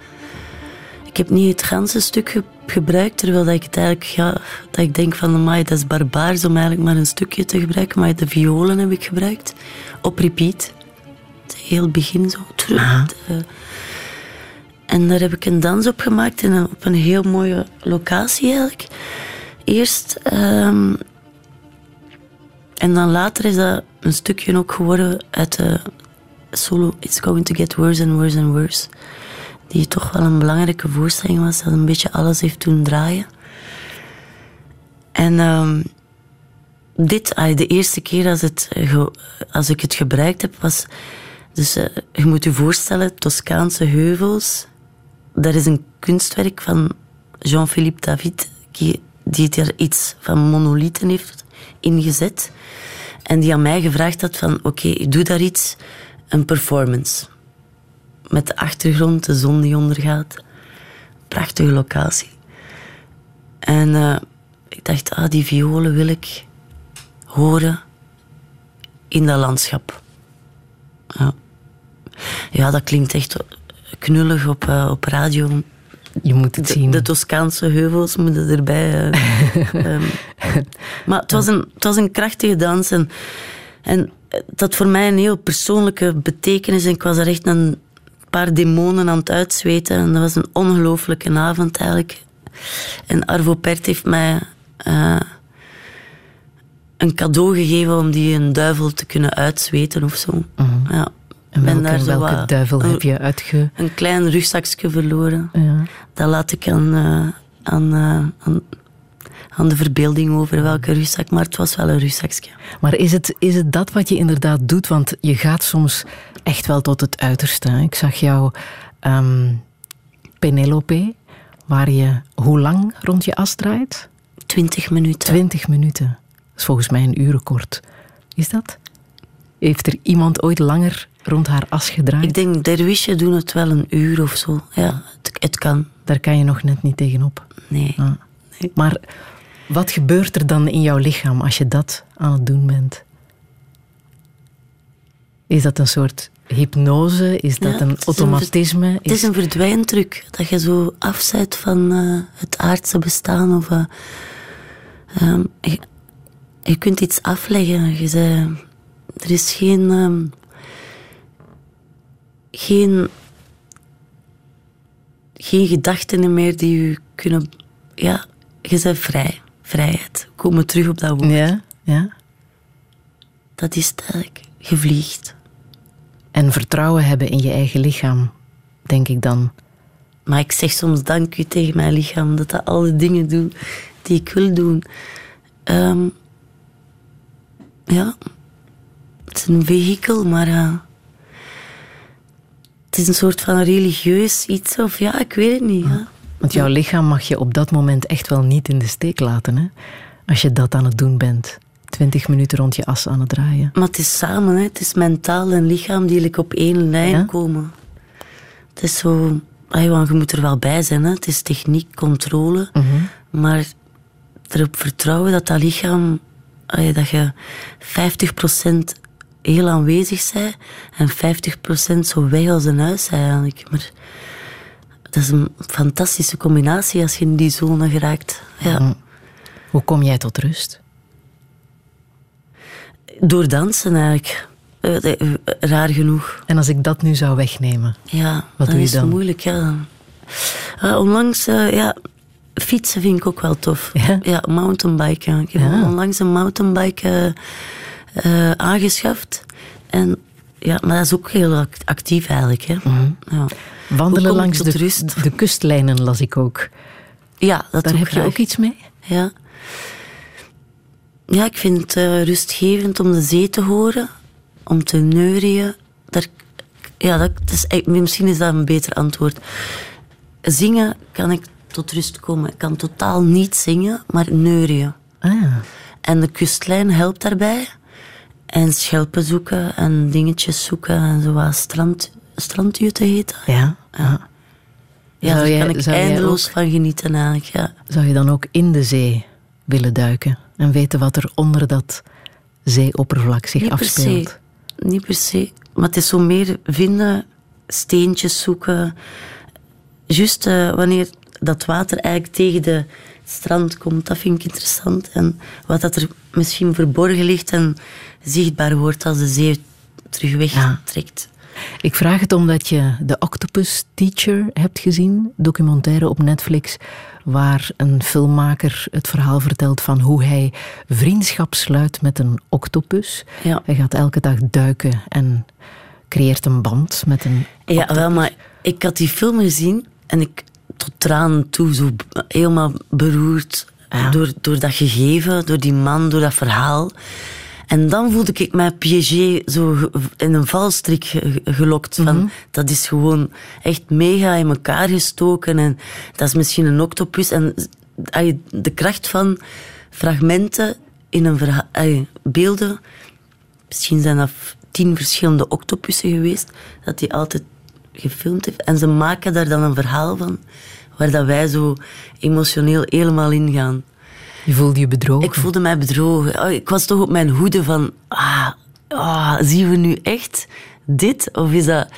Ik heb niet het ganse stuk gebruikt, terwijl dat ik het eigenlijk, ja, dat ik denk van, amai, dat is barbaars om eigenlijk maar een stukje te gebruiken, maar de violen heb ik gebruikt, op repeat. Het heel begin zo. Terug. En daar heb ik een dans op gemaakt, en op een heel mooie locatie eigenlijk. Eerst... Um, en dan later is dat een stukje ook geworden uit de solo It's Going to Get Worse and Worse and Worse. Die toch wel een belangrijke voorstelling was, dat een beetje alles heeft doen draaien. En um, dit, de eerste keer als, het, als ik het gebruikt heb, was... Dus uh, je moet je voorstellen, Toscaanse heuvels. Daar is een kunstwerk van Jean-Philippe David, die, er iets van monolithen heeft ingezet. En die aan mij gevraagd had van, oké, ik doe daar iets, een performance. Met de achtergrond, de zon die ondergaat. Prachtige locatie. En uh, ik dacht, ah, die violen wil ik horen in dat landschap. Ja, ja dat klinkt echt knullig op, uh, op radio. Je moet het zien. De, Toscaanse heuvels moeten erbij. Uh, um, [LAUGHS] maar het was, een, het was een krachtige dans. En, en dat had voor mij een heel persoonlijke betekenis. En ik was er echt een paar demonen aan het uitzweten. En dat was een ongelooflijke avond eigenlijk. En Arvo Pert heeft mij uh, een cadeau gegeven om die een duivel te kunnen uitzweten of zo. Uh -huh. ja. En welke, daar welke duivel een, heb je uitge... Een klein rugzakje verloren. Ja. Dat laat ik aan, uh, aan, aan, aan, de verbeelding over welke rugzak. Maar het was wel een rugzakje. Maar is het, is het dat wat je inderdaad doet? Want je gaat soms echt wel tot het uiterste. Ik zag jou um, Penelope, waar je hoe lang rond je as draait? Twintig minuten. Twintig minuten. Dat is volgens mij een urenkort. Is dat? Heeft er iemand ooit langer rond haar as gedraaid? Ik denk, derwisje doen het wel een uur of zo. Ja, het, het kan. Daar kan je nog net niet tegenop. Nee. Ah. nee. Maar wat gebeurt er dan in jouw lichaam als je dat aan het doen bent? Is dat een soort hypnose? Is dat ja, een automatisme? Het is een verdwijntruc. Dat je zo afzet van uh, het aardse bestaan. Of, uh, um, je, je, kunt iets afleggen. Je zei, er is geen... Um, geen, geen gedachten meer die je kunnen. Ja, je bent vrij. Vrijheid. Komen terug op dat woord. Ja, ja. Dat is. Je vliegt. En vertrouwen hebben in je eigen lichaam, denk ik dan. Maar ik zeg soms dank u tegen mijn lichaam dat dat alle dingen doet die ik wil doen. Um, ja, het is een vehikel, maar. Uh, het is een soort van religieus iets, of ja, ik weet het niet. Ja. Want jouw lichaam mag je op dat moment echt wel niet in de steek laten, hè? Als je dat aan het doen bent. Twintig minuten rond je as aan het draaien. Maar het is samen, hè? het is mentaal en lichaam die op één lijn ja? komen. Het is zo, je moet er wel bij zijn, hè? het is techniek, controle, -huh. maar erop vertrouwen dat dat lichaam, dat je 50% heel aanwezig zijn en 50% zo weg als een huis eigenlijk. Maar dat is een fantastische combinatie als je in die zone geraakt. Ja. Mm. Hoe kom jij tot rust? Door dansen eigenlijk. Uh, raar genoeg. En als ik dat nu zou wegnemen, ja, wat doe je is dan? het moeilijk. Ja. Uh, onlangs, uh, ja, fietsen vind ik ook wel tof. Ja, ja mountainbiken. Ik heb Ja. onlangs een mountainbike uh, aangeschaft. En, ja, maar dat is ook heel act- actief eigenlijk. Hè. Mhm. Ja. Wandelen langs de, rust? de kustlijnen las ik ook. ja, dat Daar heb je ook iets mee? Ja. Ja, ik vind het eh, rustgevend om de zee te horen. om te neurien, daar, ja, dat, dat is, misschien is dat een beter antwoord. Zingen kan ik tot rust komen. Ik kan totaal niet zingen, maar neurien. Ah, En de kustlijn helpt daarbij. En schelpen zoeken en dingetjes zoeken en zo wat strand, strandjutten heet dat. ja. ja. Ja, Zou daar jij- kan ik eindeloos ook- van genieten eigenlijk, ja. Zou je dan ook in de zee willen duiken en weten wat er onder dat zeeoppervlak zich Niet per afspeelt? se. Niet per se. Maar het is zo meer vinden, steentjes zoeken. Juist eh, wanneer dat water eigenlijk tegen de strand komt, dat vind ik interessant. En wat dat er misschien verborgen ligt en zichtbaar wordt als de zee terug Ja. Ik vraag het omdat je de Octopus Teacher hebt gezien, documentaire op Netflix, waar een filmmaker het verhaal vertelt van hoe hij vriendschap sluit met een octopus. Ja. Hij gaat elke dag duiken en creëert een band met een Ja, wel, maar ik had die film gezien en ik tot tranen toe, zo helemaal beroerd Ja. door, door dat gegeven, door die man, door dat verhaal. En dan voelde ik mij piégé zo in een valstrik ge- gelokt. Van, Dat is gewoon echt mega in elkaar gestoken. En dat is misschien een octopus. En de kracht van fragmenten in een verhaal, beelden Misschien zijn dat tien verschillende octopussen geweest, dat hij altijd gefilmd heeft. En ze maken daar dan een verhaal van, waar dat wij zo emotioneel helemaal in gaan. Je voelde je bedrogen. Ik voelde mij bedrogen. Oh, ik was toch op mijn hoede van, ah, ah, zien we nu echt dit? Of is dat...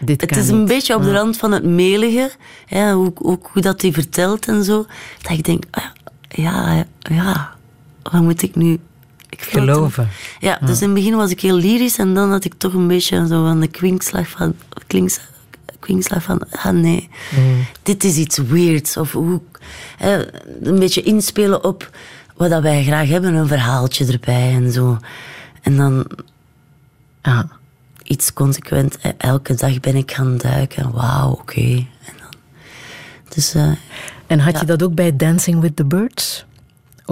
Dit Het is een niet. beetje op de rand van het melige, ja, hoe, ook hoe dat hij vertelt en zo. Dat ik denk, ah, ja, ja, wat moet ik nu... Ik Geloven. ja, dus in het begin was ik heel lyrisch en dan had ik toch een beetje zo van de kwinkslag van... Klinks, kwinkslag van, ah nee, dit is iets weirds. Of hoe, een beetje inspelen op wat dat wij graag hebben, een verhaaltje erbij en zo. En dan Ja. iets consequent, eh, elke dag ben ik gaan duiken. Wauw, oké. En dan... Dus... eh, En had je dat ook bij Dancing with the Birds?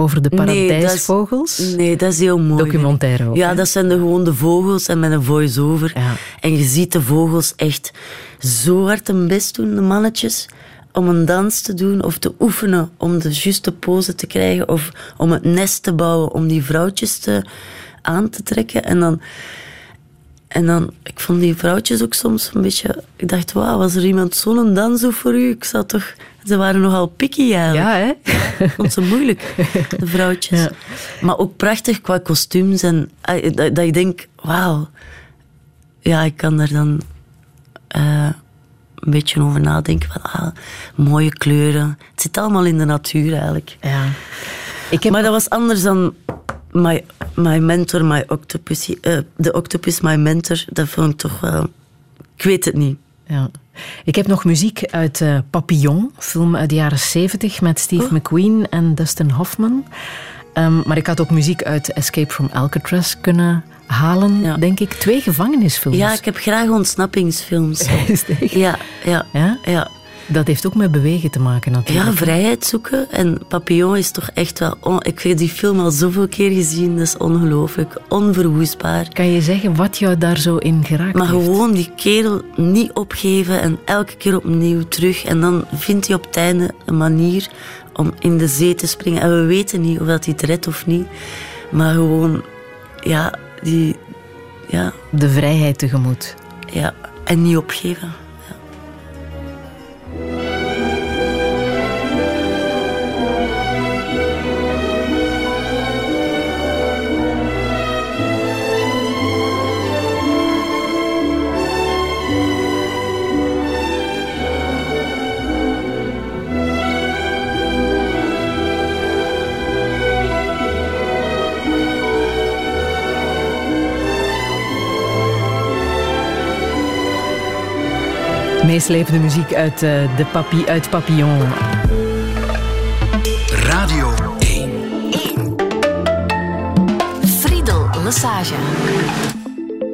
Over de Nee, paradijsvogels? Nee, dat is heel mooi. Documentaire ook, Ja, hè? dat zijn de, gewoon de vogels en met een voice-over. Ja. En je ziet de vogels echt zo hard hun best doen, de mannetjes, om een dans te doen of te oefenen om de juiste pose te krijgen of om het nest te bouwen, om die vrouwtjes te, aan te trekken. En dan, en dan, ik vond die vrouwtjes ook soms een beetje... Ik dacht, wauw, was er iemand zo'n dans doet voor u? Ik zou toch... Ze waren nogal picky eigenlijk. Ja, hè? [LAUGHS] Vond ze moeilijk, de vrouwtjes. Ja. Maar ook prachtig qua kostuums. En dat, dat ik denk, wauw. Ja, ik kan daar dan eh, een beetje over nadenken. Van, ah, mooie kleuren. Het zit allemaal in de natuur eigenlijk. Ja. Ik heb Maar dat was anders dan my, my mentor, my octopus. eh, de octopus, my mentor. Dat vond ik toch wel... Ik weet het niet. Ja. Ik heb nog muziek uit eh, Papillon, film uit de jaren 70 met Steve Oh. McQueen en Dustin Hoffman. Ehm, maar ik had ook muziek uit Escape from Alcatraz kunnen halen, Ja. denk ik. Twee gevangenisfilms. Ja, ik heb graag ontsnappingsfilms. [LAUGHS] Ja, ja, Ja? ja. Dat heeft ook met bewegen te maken natuurlijk. Ja, vrijheid zoeken. En Papillon is toch echt wel... on- ik heb die film al zoveel keer gezien. Dat is ongelooflijk. Onverwoestbaar. Kan je zeggen wat jou daar zo in geraakt Maar heeft? gewoon die kerel niet opgeven en elke keer opnieuw terug. En dan vindt hij op het einde een manier om in de zee te springen. En we weten niet of dat hij het redt of niet. Maar gewoon, ja, die... Ja, De vrijheid tegemoet. ja. En niet opgeven. Bye. Meeslepende muziek uit, eh, de papi, uit Papillon. Radio 1. Friedel Lesage.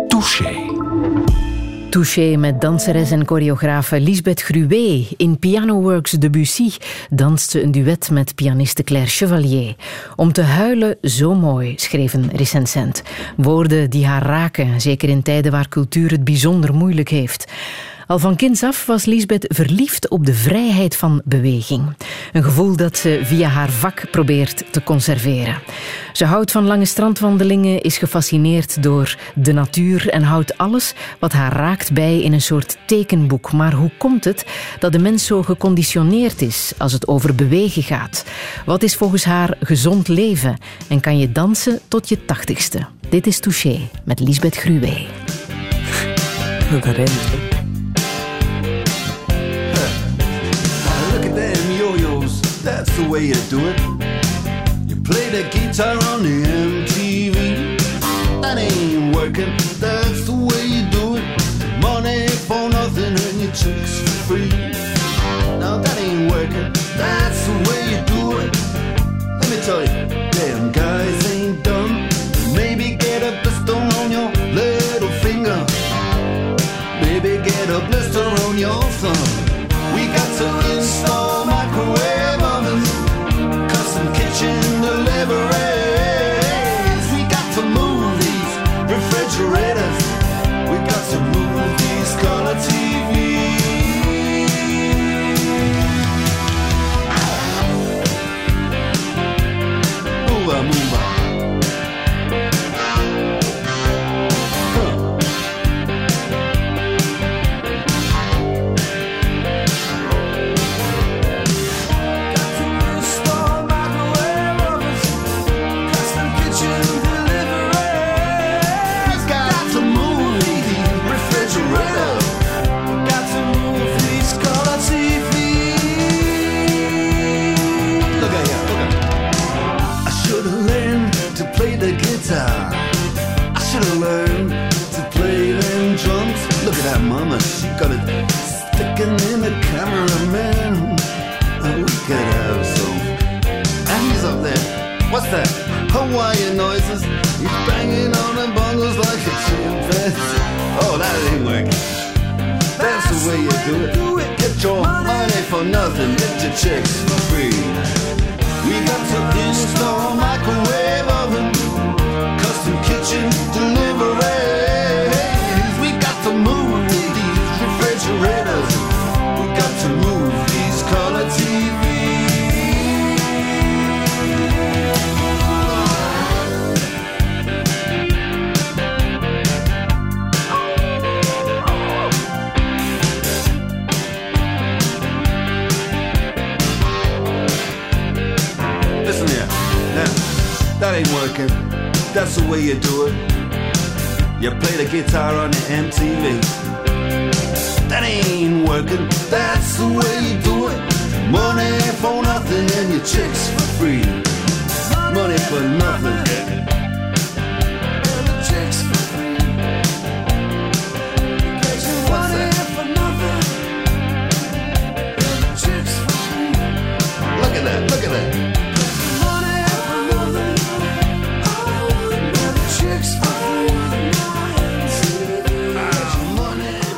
Touché. Touché met danseres en choreografe Lisbeth Gruwe. In Pianoworks Debussy danst ze een duet met pianiste Claire Chevalier. Om te huilen zo mooi, schreef een recensent. Woorden die haar raken, zeker in tijden waar cultuur het bijzonder moeilijk heeft. Al van kinds af was Lisbeth verliefd op de vrijheid van beweging. Een gevoel dat ze via haar vak probeert te conserveren. Ze houdt van lange strandwandelingen, is gefascineerd door de natuur en houdt alles wat haar raakt bij in een soort tekenboek. Maar hoe komt het dat de mens zo geconditioneerd is als het over bewegen gaat? Wat is volgens haar gezond leven? En kan je dansen tot je tachtigste? Dit is Touché met Lisbeth Gruwe. The way you do it. You play the guitar on the MTV. That ain't working, that's the way you do it. Money for nothing and your chicks for free. Now that ain't working, that's the way you do it. Let me tell you, damn guys What's that? Hawaiian noises. He's banging on the bongos like a chimpanzee. Oh, that ain't working. That's the way you do it. Get your money for nothing, get your chicks for free. We got to install microwave oven, custom kitchen delivery. Refrigerators. We got to move these color TVs. Listen here, that that ain't working. That's the way you do it. You play the guitar on the MTV. That ain't working. That's the way you do it. Money for nothing and your chicks for free. Money for nothing.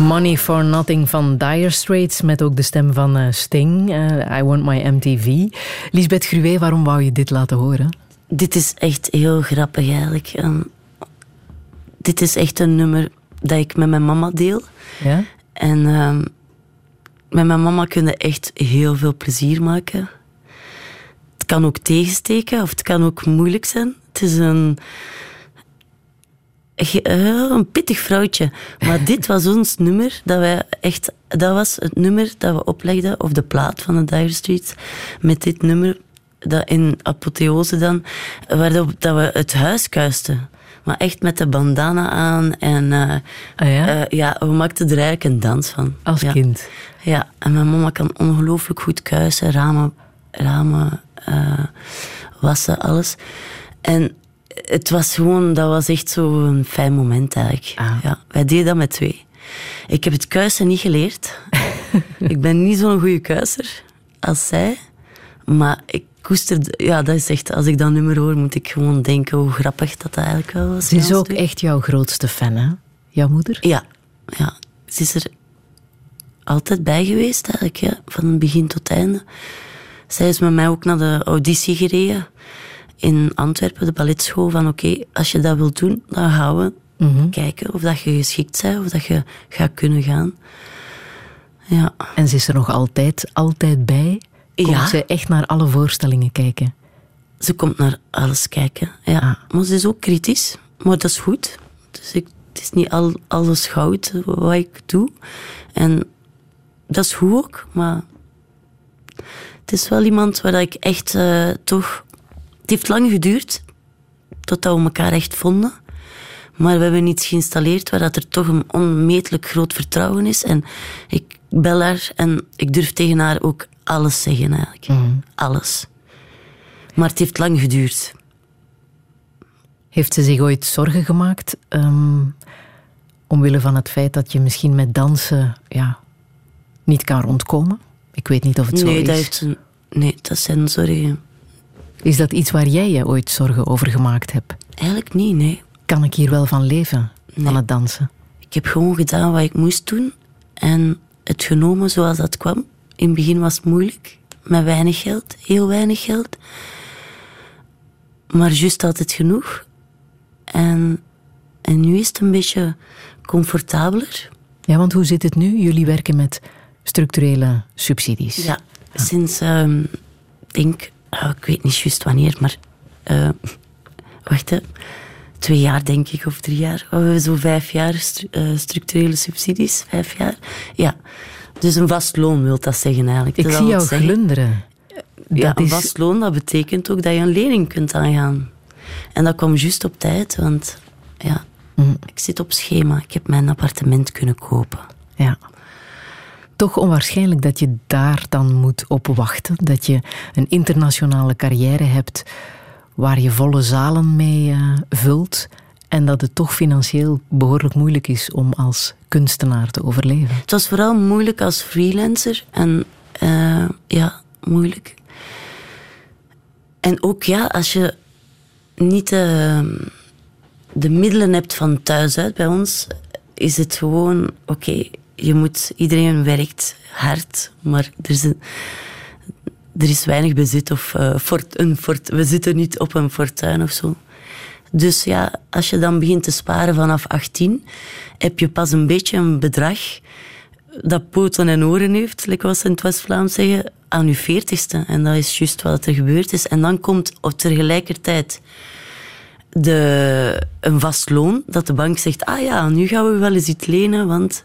Money for Nothing van Dire Straits met ook de stem van uh, Sting. Uh, I Want My MTV. Lisbeth Gruwe, waarom wou je dit laten horen? Dit is echt heel grappig eigenlijk. Um, dit is echt een nummer dat ik met mijn mama deel. Ja? En um, met mijn mama kunnen echt heel veel plezier maken. Het kan ook tegensteken of het kan ook moeilijk zijn. Het is een eh, een pittig vrouwtje. Maar dit was ons nummer dat wij echt. Dat was het nummer dat we oplegden, of de plaat van de Dire Streets, met dit nummer, dat in apotheose dan, waarop dat we het huis kuisten. Maar echt met de bandana aan en uh, ja? Uh, ja? we maakten er eigenlijk een dans van. Als kind? Ja, en mijn mama kan ongelooflijk goed kuisen, ramen, ramen wassen, alles. En het was gewoon, dat was echt zo'n fijn moment eigenlijk. Ah. Ja, wij deden dat met twee. Ik heb het kuisen niet geleerd. [LAUGHS] ik ben niet zo'n goede kuiser als zij. Maar ik koester, ja, dat is echt, als ik dat nummer hoor, moet ik gewoon denken hoe grappig dat, dat eigenlijk wel was. Ze is ook echt jouw grootste fan, hè? Jouw moeder? Ja, ja. Ze is er altijd bij geweest eigenlijk, ja, van het begin tot het einde. Zij is met mij ook naar de auditie gereden in Antwerpen, de balletschool. Van oké, als je dat wilt doen, dan gaan we Mhm. kijken of dat je geschikt bent, of dat je gaat kunnen gaan. Ja, En ze is er nog altijd, altijd bij. Komt Ja. ze echt naar alle voorstellingen kijken? ze komt naar alles kijken. Ja. Maar ze is ook kritisch, maar dat is goed. Dus ik, het is niet al, alles goud wat ik doe. En dat is goed ook, maar het is wel iemand waar ik echt eh, toch... Het heeft lang geduurd totdat we elkaar echt vonden. Maar we hebben iets geïnstalleerd waar dat er toch een onmetelijk groot vertrouwen is. En ik bel haar en ik durf tegen haar ook alles zeggen eigenlijk. Alles. Maar het heeft lang geduurd. Heeft ze zich ooit zorgen gemaakt ehm, omwille van het feit dat je misschien met dansen ja, niet kan rondkomen? Ik weet niet of het zo nee, is. dat heeft ze, nee, dat zijn zorgen. Is dat iets waar jij je ooit zorgen over gemaakt hebt? Eigenlijk niet, nee. Kan ik hier wel van leven, van het dansen? Ik heb gewoon gedaan wat ik moest doen. En het genomen zoals dat kwam. In het begin was het moeilijk. Met weinig geld. Heel weinig geld. Maar juist altijd genoeg. En, en nu is het een beetje comfortabeler. Ja, want hoe zit het nu? Jullie werken met structurele subsidies. Ja, sinds, ik denk, ah, ik weet niet juist wanneer, maar eh, wacht, hè. twee jaar denk ik, of drie jaar. Oh, we hebben zo vijf jaar stru- eh, structurele subsidies, vijf jaar. Ja, dus een vast loon wil dat zeggen eigenlijk. Ik Dat zie jou zeggen. glunderen. Ja, Dat een is- vast loon, dat betekent ook dat je een lening kunt aangaan. En dat kwam juist op tijd, want ja, Mm. ik zit op schema. Ik heb mijn appartement kunnen kopen. Ja. Toch onwaarschijnlijk dat je daar dan moet op wachten. Dat je een internationale carrière hebt waar je volle zalen mee eh, vult. En dat het toch financieel behoorlijk moeilijk is om als kunstenaar te overleven. Het was vooral moeilijk als freelancer. En eh, ja, moeilijk. En ook ja, als je niet eh, de middelen hebt van thuis uit bij ons, is het gewoon, oké, je moet, iedereen werkt hard, maar er is, er is weinig bezit of eh, fort, een fort, we zitten niet op een fortuin of zo. Dus ja, als je dan begint te sparen vanaf 18, heb je pas een beetje een bedrag dat poten en oren heeft, like wat ze in het West-Vlaams zeggen, aan je veertigste. En dat is juist wat er gebeurd is. En dan komt op tegelijkertijd de, een vast loon, dat de bank zegt, ah ja, nu gaan we wel eens iets lenen, want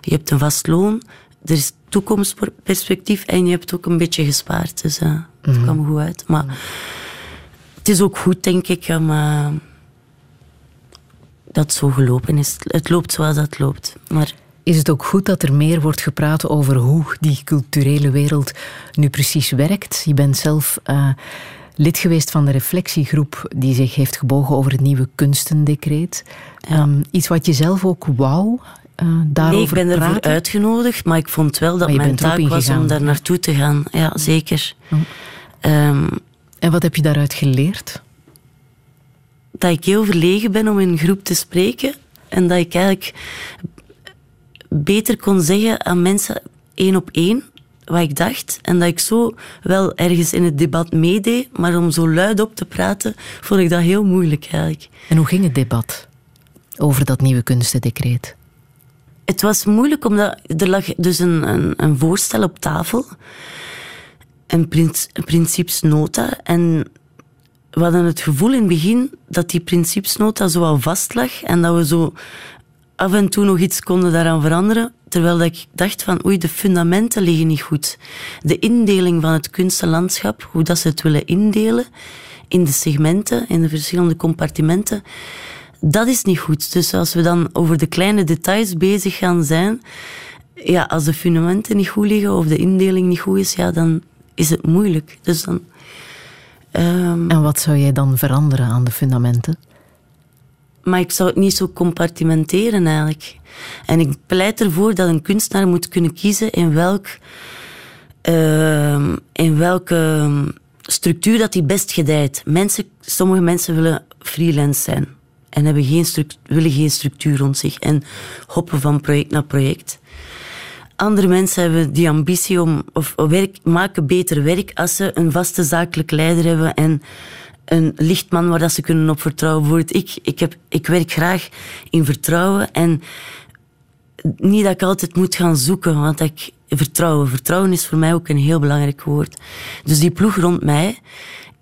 je hebt een vast loon, er is toekomstperspectief en je hebt ook een beetje gespaard. Dus eh, het kwam goed uit. Maar het is ook goed, denk ik, om, eh, dat het zo gelopen is. Het loopt zoals dat loopt. Maar Is het ook goed dat er meer wordt gepraat over hoe die culturele wereld nu precies werkt? Je bent zelf eh, lid geweest van de reflectiegroep die zich heeft gebogen over het nieuwe kunstendecreet. Ehm, iets wat je zelf ook wou daarover nee, ik ben ervoor praten? uitgenodigd, maar ik vond wel dat mijn taak was om daar naartoe te gaan. Ja, zeker. Oh. Ehm, En wat heb je daaruit geleerd? dat ik heel verlegen ben om in een groep te spreken. En dat ik eigenlijk beter kon zeggen aan mensen één op één wat ik dacht. En dat ik zo wel ergens in het debat meedeed, maar om zo luid op te praten, vond ik dat heel moeilijk eigenlijk. En hoe ging het debat over dat nieuwe kunstendecreet? Het was moeilijk omdat er lag dus een, een, een voorstel op tafel. Een, princ, een principesnota. En we hadden het gevoel in het begin dat die principesnota zo al vast lag. En dat we zo af en toe nog iets konden daaraan veranderen. Terwijl ik dacht van oei, de fundamenten liggen niet goed. De indeling van het kunstenlandschap, hoe dat ze het willen indelen in de segmenten, in de verschillende compartimenten, dat is niet goed. Dus als we dan over de kleine details bezig gaan zijn, ja, als de fundamenten niet goed liggen of de indeling niet goed is, ja, dan is het moeilijk. Dus dan... ehm, En wat zou jij dan veranderen aan de fundamenten? maar ik zou het niet zo compartimenteren eigenlijk. En ik pleit ervoor dat een kunstenaar moet kunnen kiezen in, welk, ehm, in welke structuur dat hij best gedijt. Mensen, sommige mensen willen freelance zijn. En hebben geen willen geen structuur rond zich en hoppen van project naar project. Andere mensen hebben die ambitie om, of werk, maken beter werk als ze een vaste zakelijk leider hebben en een lichtman waar dat ze kunnen op vertrouwen. Ik, ik, heb, ik werk graag in vertrouwen en niet dat ik altijd moet gaan zoeken, want ik, vertrouwen. Vertrouwen is voor mij ook een heel belangrijk woord. Dus die ploeg rond mij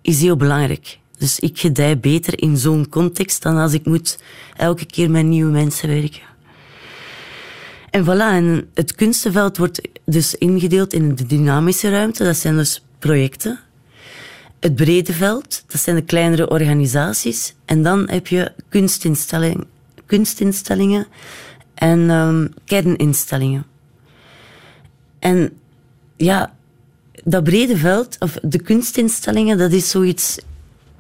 is heel belangrijk. Dus ik gedij beter in zo'n context dan als ik moet elke keer met nieuwe mensen werken. En voilà, en het kunstenveld wordt dus ingedeeld in de dynamische ruimte, dat zijn dus projecten. Het brede veld, dat zijn de kleinere organisaties. En dan heb je kunstinstellingen, kunstinstellingen en um, kerninstellingen. En ja, dat brede veld, of de kunstinstellingen, dat is zoiets,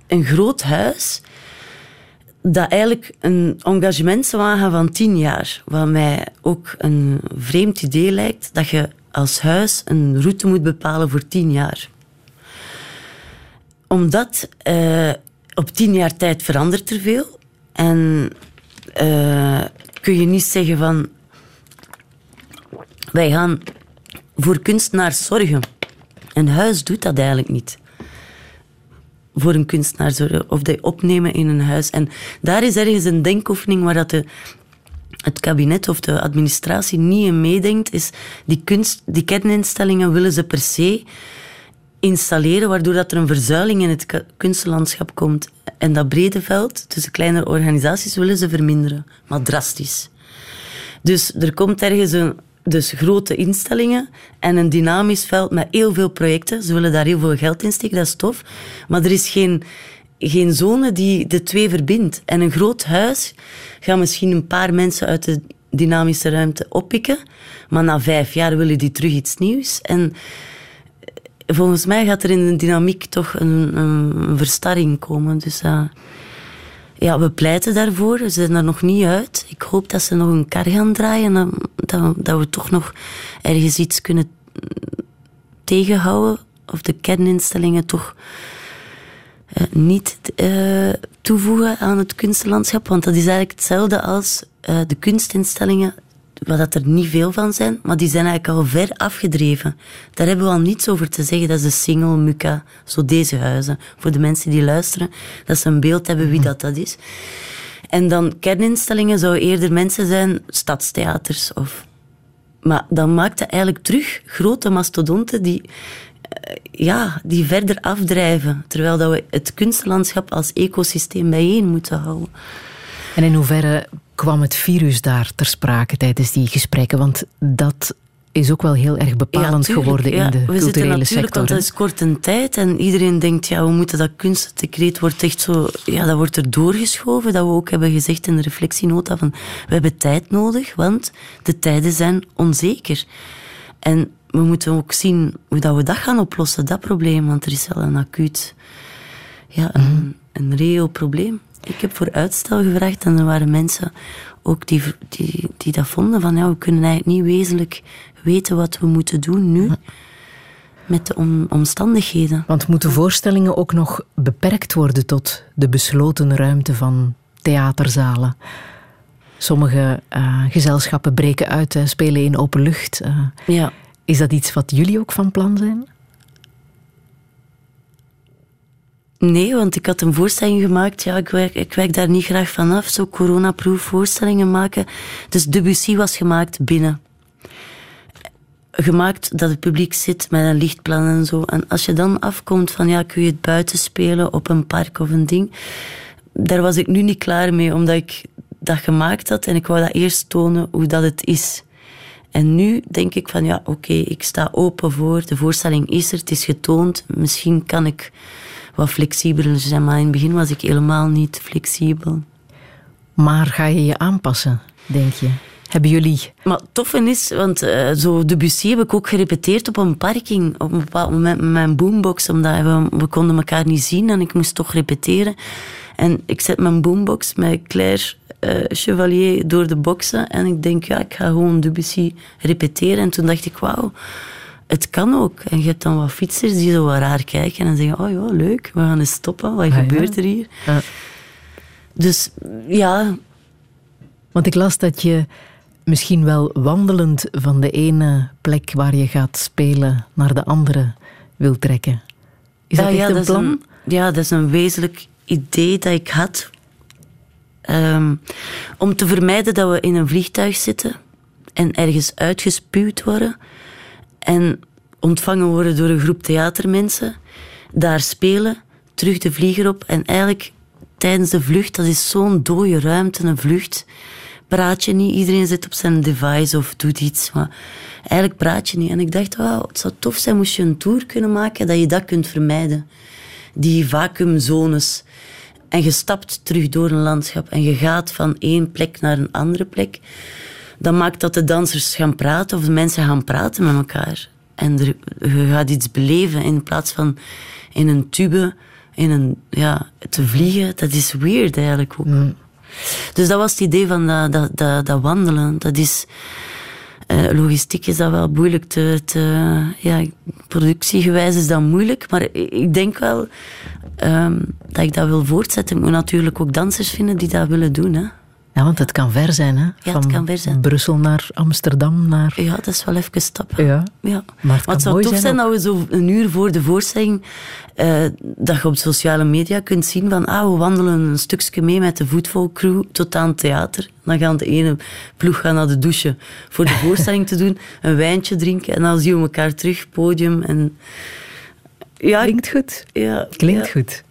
een groot huis dat eigenlijk een engagement zou aangaan van tien jaar. Wat mij ook een vreemd idee lijkt, dat je als huis een route moet bepalen voor tien jaar. Omdat uh, op tien jaar tijd verandert er veel. En uh, kun je niet zeggen van... Wij gaan voor kunstenaars zorgen. Een huis doet dat eigenlijk niet. Voor een kunstenaar zorgen. Of die opnemen in een huis. En daar is ergens een denkoefening waar dat de, het kabinet of de administratie niet in meedenkt. Is die, kunst, die kerninstellingen willen ze per se installeren, waardoor dat er een verzuiling in het kunstlandschap komt. En dat brede veld tussen kleinere organisaties willen ze verminderen, maar drastisch. Dus er komt ergens een, dus grote instellingen en een dynamisch veld met heel veel projecten. Ze willen daar heel veel geld in steken, dat is tof. Maar er is geen, geen zone die de twee verbindt. En een groot huis gaat misschien een paar mensen uit de dynamische ruimte oppikken. Maar na vijf jaar willen die terug iets nieuws. En volgens mij gaat er in de dynamiek toch een, een verstarring komen. Dus uh, ja, we pleiten daarvoor. Ze zijn er nog niet uit. Ik hoop dat ze nog een kar gaan draaien. Dat, dat we toch nog ergens iets kunnen tegenhouden. Of de kerninstellingen toch uh, niet uh, toevoegen aan het kunstlandschap. Want dat is eigenlijk hetzelfde als uh, de kunstinstellingen wat dat er niet veel van zijn, maar die zijn eigenlijk al ver afgedreven. Daar hebben we al niets over te zeggen. Dat is de single, Muka, zo deze huizen. Voor de mensen die luisteren, dat ze een beeld hebben wie dat, dat is. En dan kerninstellingen zouden eerder mensen zijn, stadstheaters of... Maar dan maakt het eigenlijk terug grote mastodonten die, eh, ja, die verder afdrijven. Terwijl dat we het kunstlandschap als ecosysteem bijeen moeten houden. En in hoeverre kwam het virus daar ter sprake tijdens die gesprekken? Want dat is ook wel heel erg bepalend geworden in de we culturele natuurlijk, sector. Want dat is kort een tijd en iedereen denkt, ja, we moeten dat kunstdecreet wordt echt zo, ja, dat wordt er doorgeschoven. Dat we ook hebben gezegd in de reflectienota van, we hebben tijd nodig, want de tijden zijn onzeker. En we moeten ook zien hoe dat we dat gaan oplossen, dat probleem, want er is wel een acuut, ja, een, mhm. een reëel probleem. Ik heb voor uitstel gevraagd en er waren mensen ook die, die, die dat vonden van ja, we kunnen eigenlijk niet wezenlijk weten wat we moeten doen nu met de omstandigheden. Want moeten voorstellingen ook nog beperkt worden tot de besloten ruimte van theaterzalen? Sommige uh, gezelschappen breken uit, uh, spelen in open lucht. Uh, ja. Is dat iets wat jullie ook van plan zijn? Nee, want ik had een voorstelling gemaakt. Ja, ik werk, ik daar niet graag vanaf, zo coronaproof voorstellingen maken. Dus Debussy was gemaakt binnen. Gemaakt dat het publiek zit met een lichtplan en zo. En als je dan afkomt van, ja, kun je het buiten spelen op een park of een ding. Daar was ik nu niet klaar mee, omdat ik dat gemaakt had en ik wou dat eerst tonen hoe dat het is. En nu denk ik van, ja, oké, ik sta open voor, de voorstelling is er, het is getoond. Misschien kan ik wat flexibeler zijn. Maar in het begin was ik helemaal niet flexibel. Maar ga je je aanpassen, denk je? Hebben jullie... Maar het toffe is, want uh, zo Debussy heb ik ook gerepeteerd op een parking. Op een bepaald moment met mijn boombox, omdat we, we konden elkaar niet zien en ik moest toch repeteren. En ik zet mijn boombox met Claire uh, Chevalier door de boxen en ik denk, ja, ik ga gewoon Debussy repeteren. En toen dacht ik, wauw het kan ook. En je hebt dan wat fietsers die zo wat raar kijken en zeggen: Oh ja, leuk, we gaan eens stoppen. Wat ah, gebeurt er hier? Ja. Dus ja. Want ik las dat je misschien wel wandelend van de ene plek waar je gaat spelen naar de andere wil trekken. Is dat ja, echt ja, een plan? Een, ja, dat is een wezenlijk idee dat ik had. Ehm, om te vermijden dat we in een vliegtuig zitten en ergens uitgespuwd worden en ontvangen worden door een groep theatermensen, daar spelen, terug de vlieger op en eigenlijk tijdens de vlucht, dat is zo'n dode ruimte, een vlucht, praat je niet. Iedereen zit op zijn device of doet iets, maar eigenlijk praat je niet. En ik dacht, wauw, het zou tof zijn moest je een tour kunnen maken dat je dat kunt vermijden. Die vacuümzones. En je stapt terug door een landschap en je gaat van één plek naar een andere plek. Dat maakt dat de dansers gaan praten of de mensen gaan praten met elkaar. En er, je gaat iets beleven in plaats van in een tube, in een, ja, te vliegen. Dat is weird eigenlijk ook. Dus dat was het idee van dat, dat, dat, dat wandelen. Dat is, uh, logistiek is dat wel moeilijk te, te ja, productiegewijs is dat moeilijk, maar ik denk wel um, dat ik dat wil voortzetten. Ik moet natuurlijk ook dansers vinden die dat willen doen. Hè. Ja, want het kan ver zijn, hè? Ja, het kan ver zijn. Brussel naar Amsterdam, naar... Ja, dat is wel even stappen. Ja, ja. maar het, het zou tof zijn, zijn dat we zo een uur voor de voorstelling uh, dat je op sociale media kunt zien van ah, we wandelen een stukje mee met de voetbalcrew tot aan het theater. Dan gaan de ene ploeg gaan naar de douche voor de voorstelling te doen, [LAUGHS] een wijntje drinken en dan zien we elkaar terug, podium en... Ja, Klinkt goed. Ja, Klinkt ja. goed.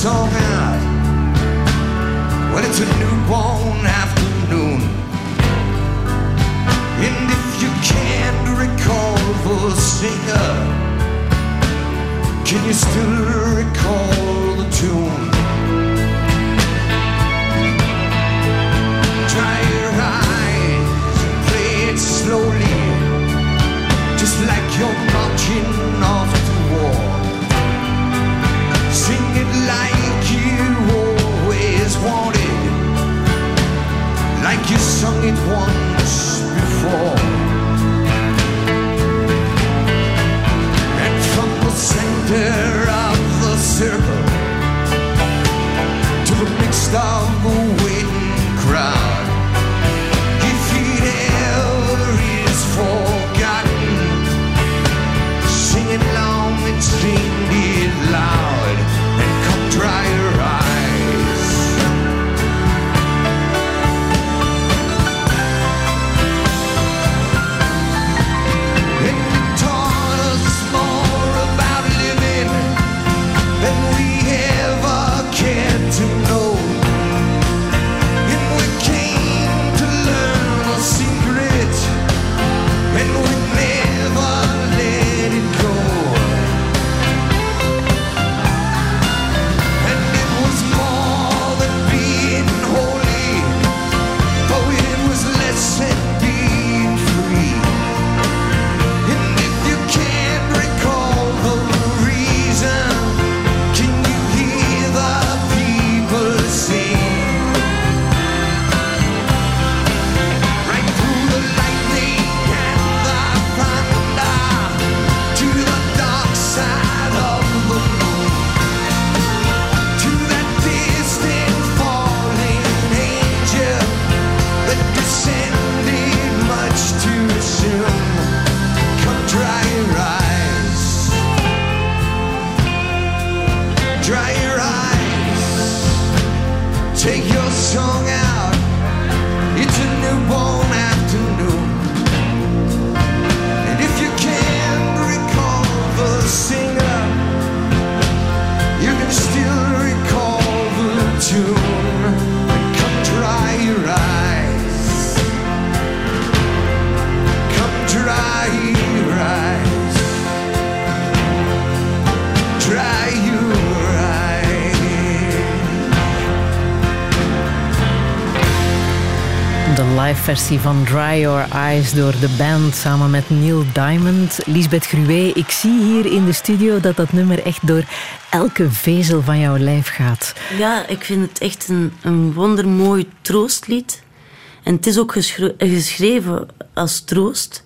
Song van Dry Your Eyes door de band samen met Neil Diamond. Lisbeth Gruwe, ik zie hier in de studio dat dat nummer echt door elke vezel van jouw lijf gaat. Ja, ik vind het echt een, een wondermooi troostlied. En het is ook geschreven als troost.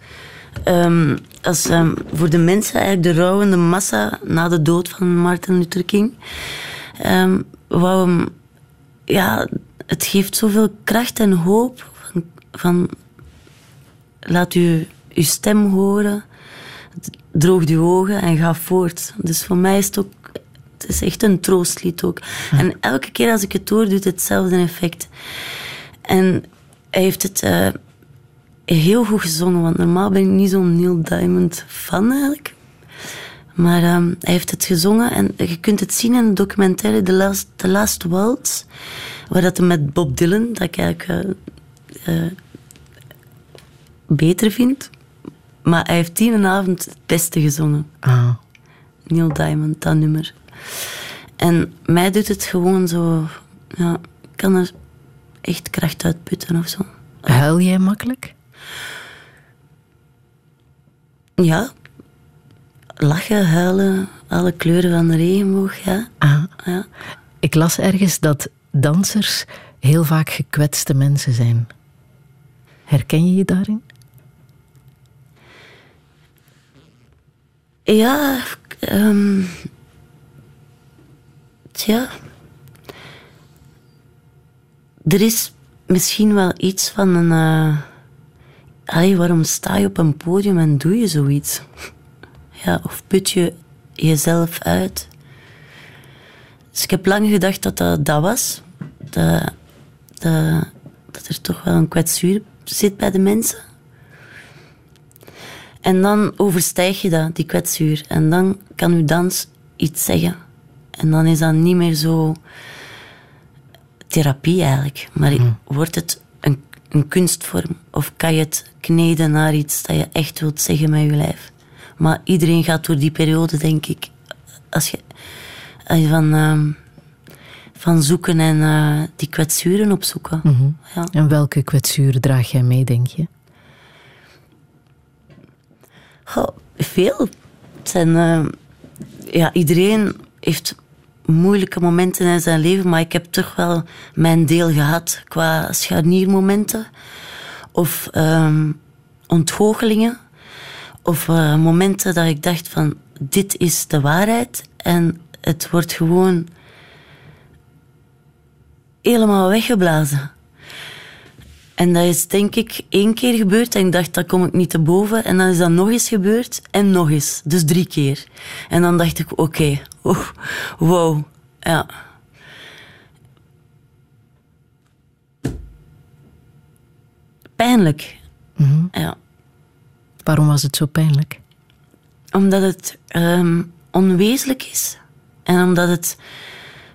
Um, als, um, voor de mensen, eigenlijk de rouwende massa na de dood van Martin Luther King. Um, ja, het geeft zoveel kracht en hoop. Van, laat u uw stem horen, droog uw ogen en ga voort. Dus voor mij is het ook, het is echt een troostlied ook. En elke keer als ik het hoor, doet het hetzelfde effect. En hij heeft het uh, heel goed gezongen, want normaal ben ik niet zo'n Neil Diamond fan eigenlijk. Maar um, hij heeft het gezongen en je kunt het zien in de documentaire The Last, The Last Waltz, waar dat met Bob Dylan, dat ik eigenlijk uh, uh, beter vind. Maar hij heeft die een avond het beste gezongen. Ah. Neil Diamond, dat nummer. En mij doet het gewoon zo... Ja, ik kan er echt kracht uitputten of zo. Huil jij makkelijk? Ja. Lachen, huilen, alle kleuren van de regenboog, ja. Ah. ja. Ik las ergens dat dansers heel vaak gekwetste mensen zijn. Herken je je daarin? Ja, um, tja. Er is misschien wel iets van een. Uh, waarom sta je op een podium en doe je zoiets? [LAUGHS] Ja, of put je jezelf uit? Dus ik heb lang gedacht dat dat, dat was. Dat, dat, dat er toch wel een kwetsuur zit bij de mensen. En dan overstijg je dat, die kwetsuur. En dan kan uw dans iets zeggen. En dan is dat niet meer zo therapie eigenlijk. Maar hmm. wordt het een, een, kunstvorm? Of kan je het kneden naar iets dat je echt wilt zeggen met je lijf? Maar iedereen gaat door die periode, denk ik. Als je, als je van, uh, van zoeken en uh, die kwetsuren opzoeken. Mm ja. En welke kwetsuren draag jij mee, denk je? Oh, veel. Het zijn, uh, ja, iedereen heeft moeilijke momenten in zijn leven, maar ik heb toch wel mijn deel gehad qua scharniermomenten of um, ontgoochelingen of uh, momenten dat ik dacht van dit is de waarheid en het wordt gewoon helemaal weggeblazen. En dat is denk ik één keer gebeurd en ik dacht, dat kom ik niet te boven. En dan is dat nog eens gebeurd en nog eens. Dus drie keer. En dan dacht ik, oké, okay, wow, ja. Pijnlijk. Mm Ja. Waarom was het zo pijnlijk? Omdat het um, onwezenlijk is. En omdat het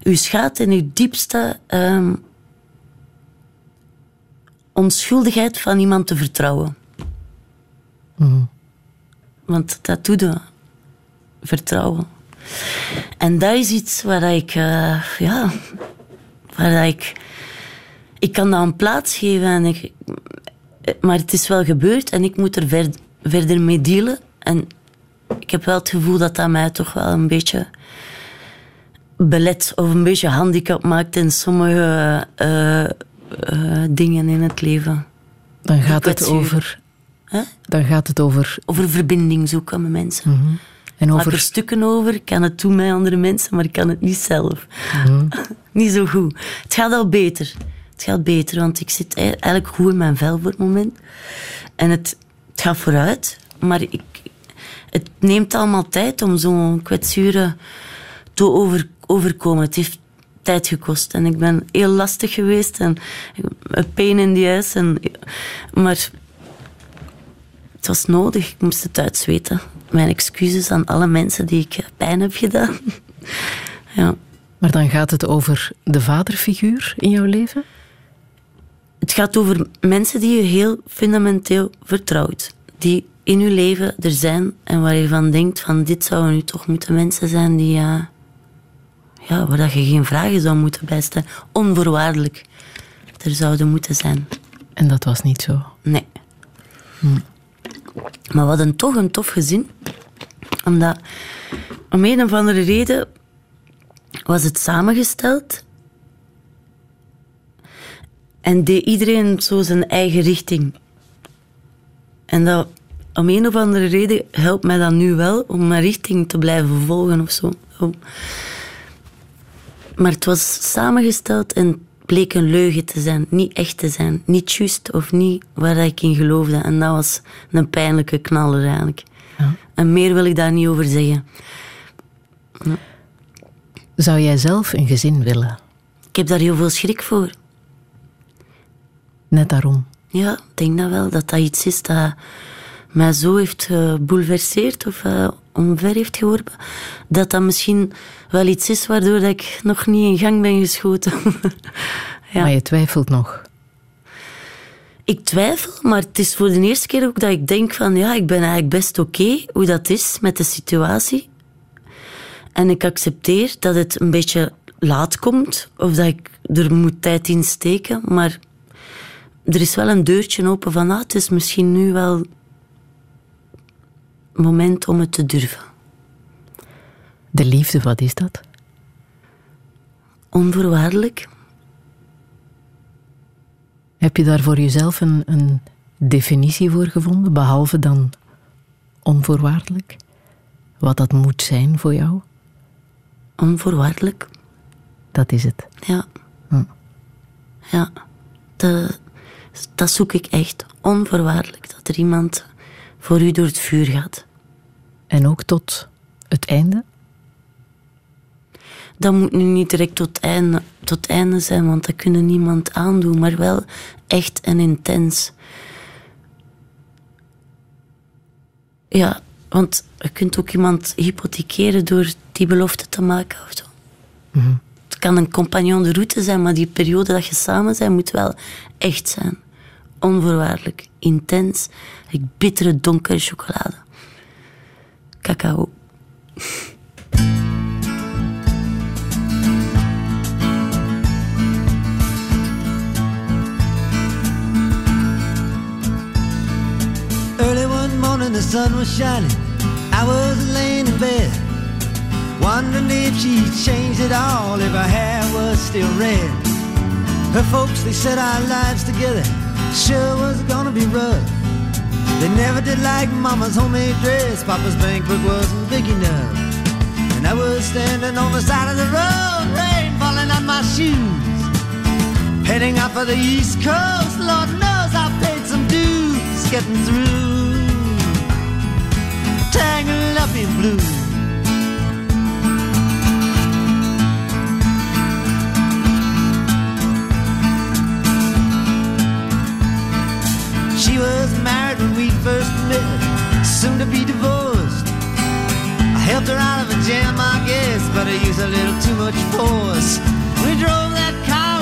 u schaadt in uw diepste um, onschuldigheid van iemand te vertrouwen. Mm. Want dat doet je. Vertrouwen. En dat is iets waar ik, uh, ja, waar ik, ik kan dat een plaats geven. En ik, maar het is wel gebeurd en ik moet er ver, verder mee dealen. En ik heb wel het gevoel dat dat mij toch wel een beetje belet of een beetje handicap maakt in sommige uh, uh, dingen in het leven. Dan gaat het over. Huh? Dan gaat het over. Over verbinding zoeken met mensen. Mm -hmm. En over... Maak er stukken over, ik kan het doen met andere mensen, maar ik kan het niet zelf. Mm -hmm. [LAUGHS] niet zo goed. Het gaat al beter. Het gaat beter, want ik zit eigenlijk goed in mijn vel voor het moment. En het, het gaat vooruit, maar ik, het neemt allemaal tijd om zo'n kwetsuren te over, overkomen. Het heeft tijd gekost. En ik ben heel lastig geweest en een pijn in die ass. En, maar het was nodig. Ik moest het uitzweten. Mijn excuses aan alle mensen die ik pijn heb gedaan. [LAUGHS] ja. Maar dan gaat het over de vaderfiguur in jouw leven? Het gaat over mensen die je heel fundamenteel vertrouwt. Die in je leven er zijn en waar je van denkt van dit zouden nu toch moeten mensen zijn die... Uh, ja, waar je geen vragen zou moeten bijstellen. Onvoorwaardelijk er zouden moeten zijn. En dat was niet zo. Nee. Maar we hadden toch een tof gezin. Omdat, om een of andere reden, was het samengesteld. En deed iedereen zo zijn eigen richting. En dat, om een of andere reden helpt mij dat nu wel om mijn richting te blijven volgen of zo. Om- Maar het was samengesteld en bleek een leugen te zijn, niet echt te zijn, niet juist of niet waar ik in geloofde. En dat was een pijnlijke knaller eigenlijk. En meer wil ik daar niet over zeggen. Zou jij zelf een gezin willen? Ik heb daar heel veel schrik voor. Net daarom. Ja, ik denk dat wel, dat dat iets is dat mij zo heeft gebouleverseerd of eh, omver heeft geworpen. Dat dat misschien wel iets is waardoor dat ik nog niet in gang ben geschoten. [LAUGHS] ja. Maar je twijfelt nog. Ik twijfel, maar het is voor de eerste keer ook dat ik denk van ja, ik ben eigenlijk best oké hoe dat is met de situatie. En ik accepteer dat het een beetje laat komt of dat ik er moet tijd in steken, maar er is wel een deurtje open van ah, het is misschien nu wel moment om het te durven. De liefde, wat is dat? Onvoorwaardelijk. Heb je daar voor jezelf een, een definitie voor gevonden, behalve dan onvoorwaardelijk? Wat dat moet zijn voor jou? Onvoorwaardelijk. Dat is het. Ja. Hm. Ja. Dat, dat zoek ik echt. Onvoorwaardelijk. Dat er iemand voor u door het vuur gaat. En ook tot het einde? Dat moet nu niet direct tot einde, tot einde zijn, want dat kunnen niemand aandoen. Maar wel echt en intens. Ja, want je kunt ook iemand hypothekeren door die belofte te maken of zo. Het kan een compagnon de route zijn, maar die periode dat je samen bent moet wel echt zijn. Onvoorwaardelijk, intens, like bittere donkere chocolade. Cacao. Early one morning, the sun was shining. I was laying in bed, wondering if she'd changed it all, if her hair was still red. Her folks, they said our lives together sure was gonna be rough. They never did like Mama's homemade dress. Papa's bank book wasn't big enough. And I was standing on the side of the road, rain falling on my shoes. Heading out for the East Coast, Lord knows I paid some dues getting through. Tangled up in blue. Was married when we first met, soon to be divorced. I helped her out of a jam, I guess, but I used a little too much force. We drove that car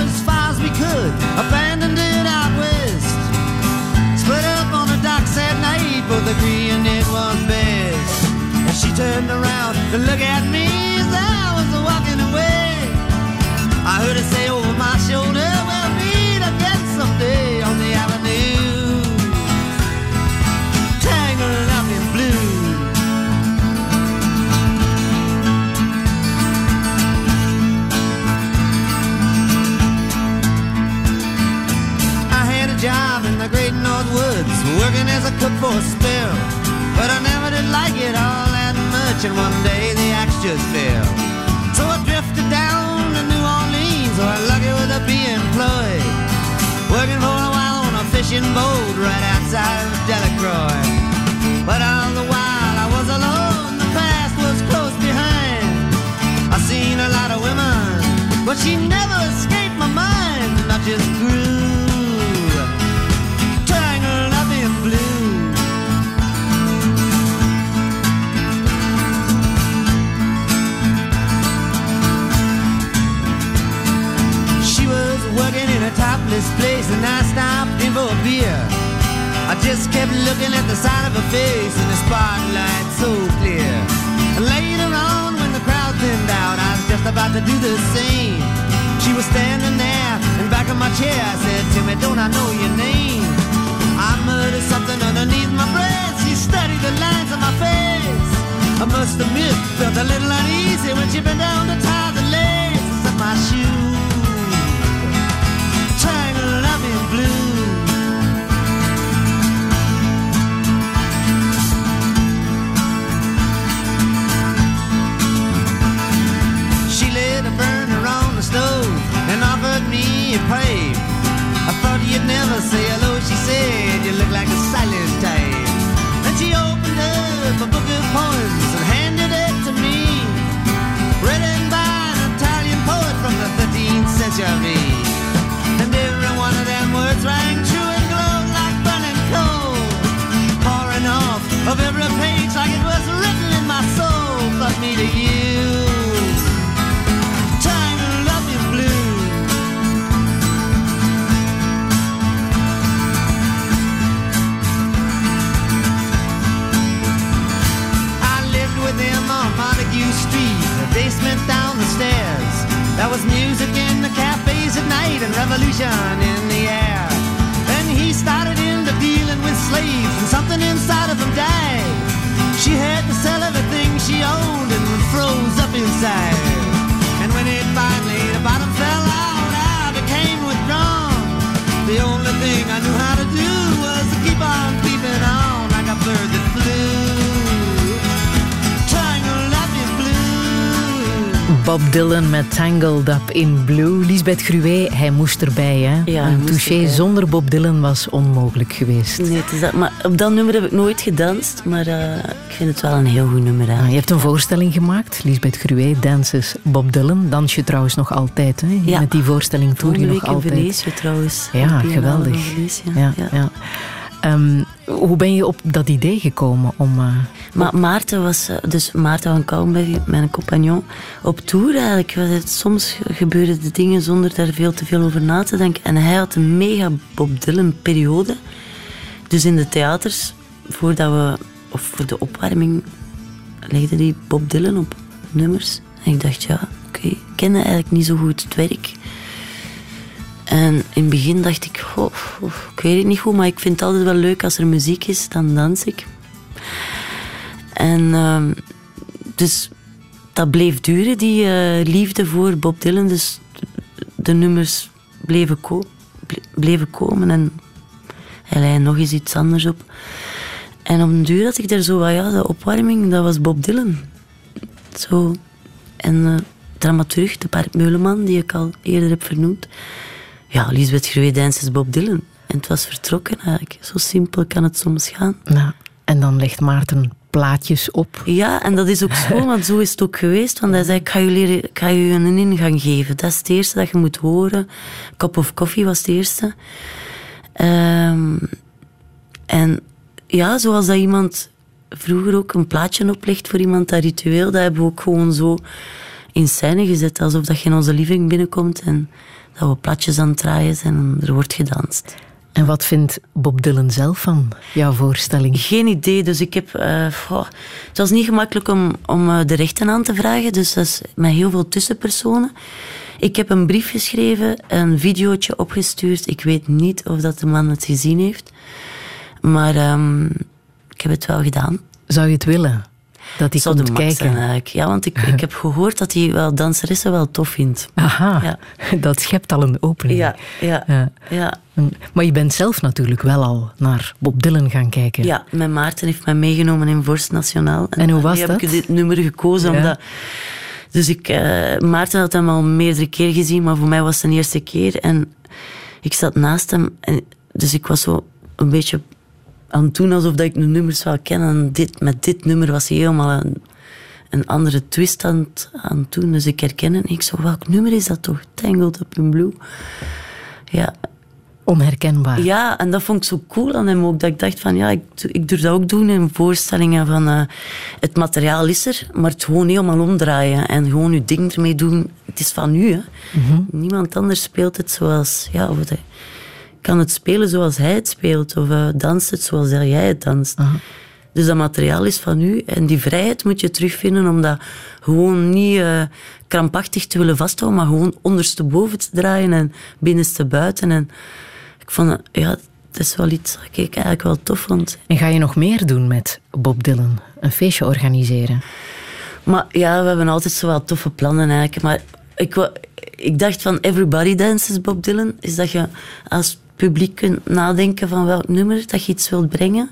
for a spell. But I never did like it all that much, and one day the axe just fell. So I drifted down to New Orleans, where lucky with a be employed. Working for a while on a fishing boat right outside of Delacroix. But all the while I was alone, the past was close behind. I seen a lot of women, but she never escaped my mind, I just grew topless place, and I stopped in for a beer. I just kept looking at the side of her face in the spotlight so clear. And later on, when the crowd thinned out, I was just about to do the same. She was standing there, in back of my chair. I said, Timmy, don't I know your name? I murdered something underneath my breath. She studied the lines on my face. I must admit, felt a little uneasy when she bent down to tie the laces of my shoes. Blue. She lit a burner on the stove and offered me a pipe. I thought you'd never say hello, she said. You look like a silent type. And she opened up a book of poems and handed it to me. Written by an Italian poet from the 13th century. Of every page like it was written in my soul. But me to you. Time to love blue. I lived with him on Montague Street, the basement down the stairs. There was music in the cafes at night and revolution in the air. Slaves and something inside of him died. She had to sell everything she owned and froze up inside. And when it finally, the bottom fell out, I became withdrawn. The only thing I knew how to do was to keep on keeping on Bob Dylan met Tangled Up in Blue. Lisbeth Gruwe, hij moest erbij. Hè? Ja, Een touché erbij. zonder Bob Dylan was onmogelijk geweest. Nee, het is dat. Maar op dat nummer heb ik nooit gedanst. Maar eh, ik vind het wel een heel goed nummer. Ah, je hebt een voorstelling gemaakt, Lisbeth Gruwe, Dances Bob Dylan. Dans je trouwens nog altijd. Hè? Ja. Met die voorstelling toer je nog week in altijd. Venetië trouwens. Ja, geweldig. Venetië. Ja, Ja. ja. Hoe ben je op dat idee gekomen om... Maar Maarten was, eh, dus Maarten van Kouwenberg, mijn compagnon, op tour eigenlijk. Was het, soms gebeurden de dingen zonder daar veel te veel over na te denken. En hij had een mega Bob Dylan periode. Dus in de theaters, voordat we, of voor de opwarming, legde hij Bob Dylan op nummers. En ik dacht, ja, oké, ik kende eigenlijk niet zo goed het werk. En in het begin dacht ik, ik weet het niet goed, maar ik vind het altijd wel leuk als er muziek is, dan dans ik. En ehm, dus dat bleef duren, die eh, liefde voor Bob Dylan. Dus de nummers bleven, bleven komen en hij leidde nog eens iets anders op. En op een duur had ik daar zo, wat, ja, de opwarming, dat was Bob Dylan. Zo. En eh dramaturg, de Bart Meuleman, die ik al eerder heb vernoemd. Ja, Lisbeth Gruwe is Bob Dylan. En het was vertrokken eigenlijk. Zo simpel kan het soms gaan. nou, en dan legt Maarten plaatjes op. Ja, en dat is ook [LAUGHS] zo, want zo is het ook geweest. Want hij zei, ik ga je, leren, ik ga je een ingang geven. Dat is het eerste dat je moet horen. Cup of Coffee was het eerste. Ehm, en ja, zoals dat iemand vroeger ook een plaatje oplegt voor iemand, dat ritueel, dat hebben we ook gewoon zo in scène gezet. Alsof dat je in onze living binnenkomt en dat we plaatjes aan het draaien zijn en er wordt gedanst. En wat vindt Bob Dylan zelf van jouw voorstelling? Geen idee, dus ik heb... eh, goh, het was niet gemakkelijk om, om eh, de rechten aan te vragen, dus dat is met heel veel tussenpersonen. Ik heb een brief geschreven, een videootje opgestuurd. Ik weet niet of dat de man het gezien heeft. Maar ehm, ik heb het wel gedaan. Zou je het willen? Dat hij zou komt de kijken? zijn eigenlijk. Ja, want ik, ik heb gehoord dat hij wel danseressen wel tof vindt. Aha, Ja. [LAUGHS] dat schept al een opening. Ja, ja, Ja. ja. Maar je bent zelf natuurlijk wel al naar Bob Dylan gaan kijken. Ja, mijn Maarten heeft mij meegenomen in Vorst Nationaal. En hoe was nu heb dat? ik dit nummer gekozen Ja. omdat... Dus ik... eh, Maarten had hem al meerdere keer gezien, maar voor mij was het de eerste keer. En ik zat naast hem. En, dus ik was zo een beetje aan het doen alsof dat ik de nummers wel ken. En dit, met dit nummer was hij helemaal een, een andere twist aan doen. Dus ik herkende en ik zo, welk nummer is dat toch? Tangled Up in Blue. Ja, Onherkenbaar. ja, en dat vond ik zo cool aan hem ook. Dat ik dacht van, ja, ik, ik durf dat ook doen in voorstellingen van... eh, het materiaal is er, maar het gewoon helemaal omdraaien. En gewoon je ding ermee doen. Het is van u, hè. Niemand anders speelt het zoals... Ja, kan het spelen zoals hij het speelt. Of eh, danst het zoals jij het danst. Dus dat materiaal is van u. En die vrijheid moet je terugvinden om dat gewoon niet uh, krampachtig te willen vasthouden, maar gewoon ondersteboven te draaien en binnenste buiten. En ik vond, ja, dat is wel iets dat ik eigenlijk wel tof vond. En ga je nog meer doen met Bob Dylan? Een feestje organiseren? Maar ja, we hebben altijd zo wel toffe plannen eigenlijk. Maar ik, ik dacht van Everybody Dances Bob Dylan. Is dat je als publiek kunt nadenken van welk nummer dat je iets wilt brengen.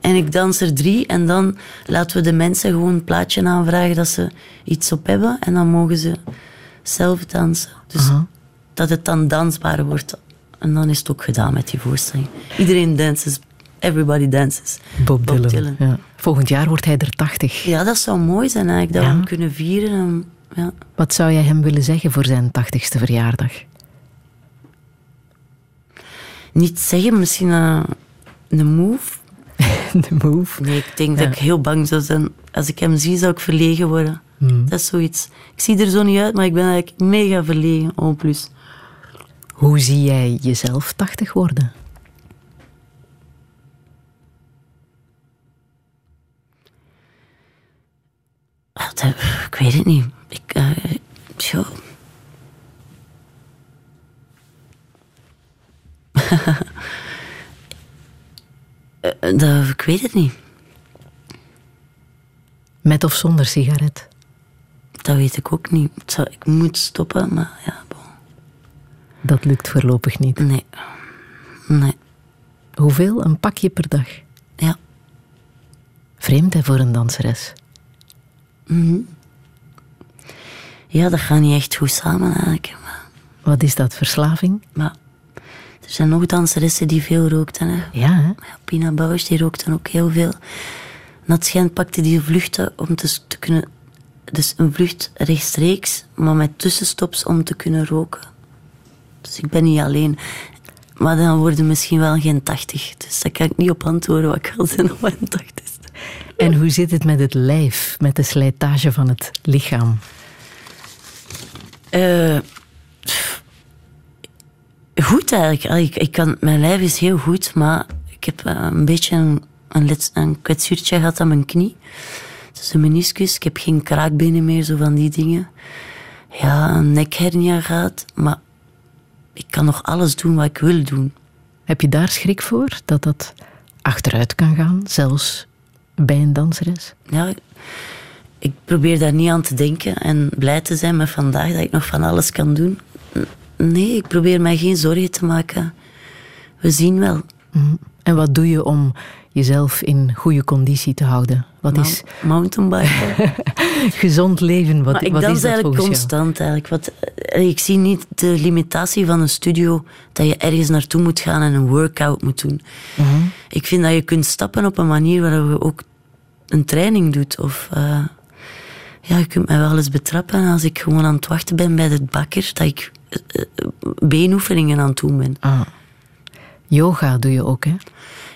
En ik dans er drie en dan laten we de mensen gewoon een plaatje aanvragen dat ze iets op hebben. En dan mogen ze zelf dansen. Dus dat het dan dansbaar wordt. En dan is het ook gedaan met die voorstelling. Iedereen danses, everybody dances. Bob, Dylan. Ja. Volgend jaar wordt hij er 80. Ja, dat zou mooi zijn eigenlijk, dat we hem kunnen vieren. ja. Wat zou jij hem willen zeggen voor zijn 80ste verjaardag? Niet zeggen, misschien een, een move. [LAUGHS] de move? Nee, ik denk dat ik heel bang zou zijn. Als ik hem zie, zou ik verlegen worden. Hmm. Dat is zoiets. Ik zie er zo niet uit, maar ik ben eigenlijk mega verlegen, oh plus. Hoe zie jij jezelf 80 worden? ik weet het niet. Ik, uh, dat, ik weet het niet. Met of zonder sigaret? Dat weet ik ook niet. Ik moet stoppen, maar ja. Dat lukt voorlopig niet. Nee. Nee. Hoeveel? Een pakje per dag? Ja. Vreemd hè, voor een danseres? Mm Ja, dat gaat niet echt goed samen eigenlijk. Wat is dat, verslaving? Maar er zijn nog danseressen die veel rookten. Hè. Ja, hè? Pina Bausch die rookte ook heel veel. Nat Schijn pakte die vluchten om te, te kunnen... Dus een vlucht rechtstreeks, maar met tussenstops om te kunnen roken. Dus ik ben niet alleen. Maar dan worden misschien wel geen 80. Dus daar kan ik niet op antwoorden wat ik al zijn op mijn 80 En hoe zit het met het lijf, met de slijtage van het lichaam? Uh, goed eigenlijk. Ik, ik kan, mijn lijf is heel goed, maar ik heb uh, een beetje een, een, een kwetsuurtje gehad aan mijn knie. Dus een meniscus. Ik heb geen kraakbenen meer, zo van die dingen. Ja, een nekhernia gehad. Maar ik kan nog alles doen wat ik wil doen. Heb je daar schrik voor, dat dat achteruit kan gaan, zelfs bij een danseres? Ja, ik probeer daar niet aan te denken en blij te zijn met vandaag dat ik nog van alles kan doen. Nee, ik probeer mij geen zorgen te maken. We zien wel. Mhm. En wat doe je om jezelf in goede conditie te houden? Wat is... Mountainbiken. [LAUGHS] Gezond leven, wat, maar ik wat dans is dat eigenlijk constant. Eigenlijk. Wat, eh, ik zie niet de limitatie van een studio dat je ergens naartoe moet gaan en een workout moet doen. Mhm. Ik vind dat je kunt stappen op een manier waarop je ook een training doet. Of, uh, ja, je kunt mij wel eens betrappen als ik gewoon aan het wachten ben bij de bakker, dat ik beenoefeningen aan het doen ben. Ah. Yoga doe je ook, hè?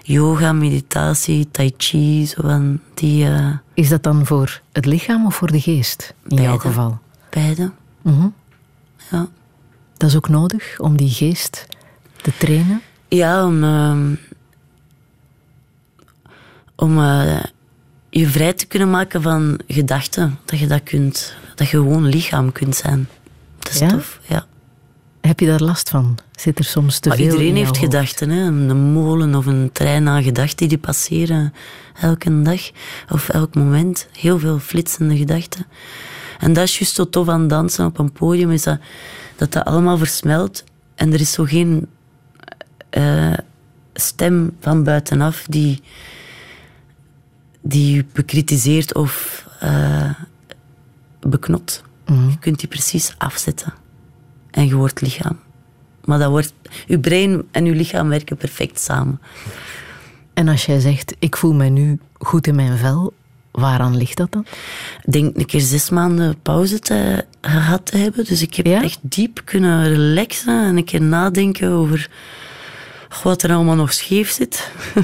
yoga, meditatie, tai chi, zo van die... Uh... Is dat dan voor het lichaam of voor de geest, in jouw geval? Beide. Mm Ja. Dat is ook nodig, om die geest te trainen? Ja, om... Uh, om uh, je vrij te kunnen maken van gedachten. Dat je dat kunt... Dat je gewoon lichaam kunt zijn. Dat is ja? tof, ja. Heb je daar last van? Zit er soms te maar veel Iedereen heeft hoofd? gedachten. Hè? Een molen of een trein aan gedachten die passeren elke dag of elk moment. Heel veel flitsende gedachten. En dat is juist zo tof aan dansen op een podium, is dat dat, dat allemaal versmelt. En er is zo geen uh, stem van buitenaf die, die je bekritiseert of uh, beknot. Mm. Je kunt die precies afzetten en je wordt lichaam. Maar dat wordt, je brein en je lichaam werken perfect samen. En als jij zegt, ik voel mij nu goed in mijn vel, waaraan ligt dat dan? Ik denk een keer zes maanden pauze te, gehad te hebben. Dus ik heb ja? echt diep kunnen relaxen en een keer nadenken over wat er allemaal nog scheef zit. [LAUGHS]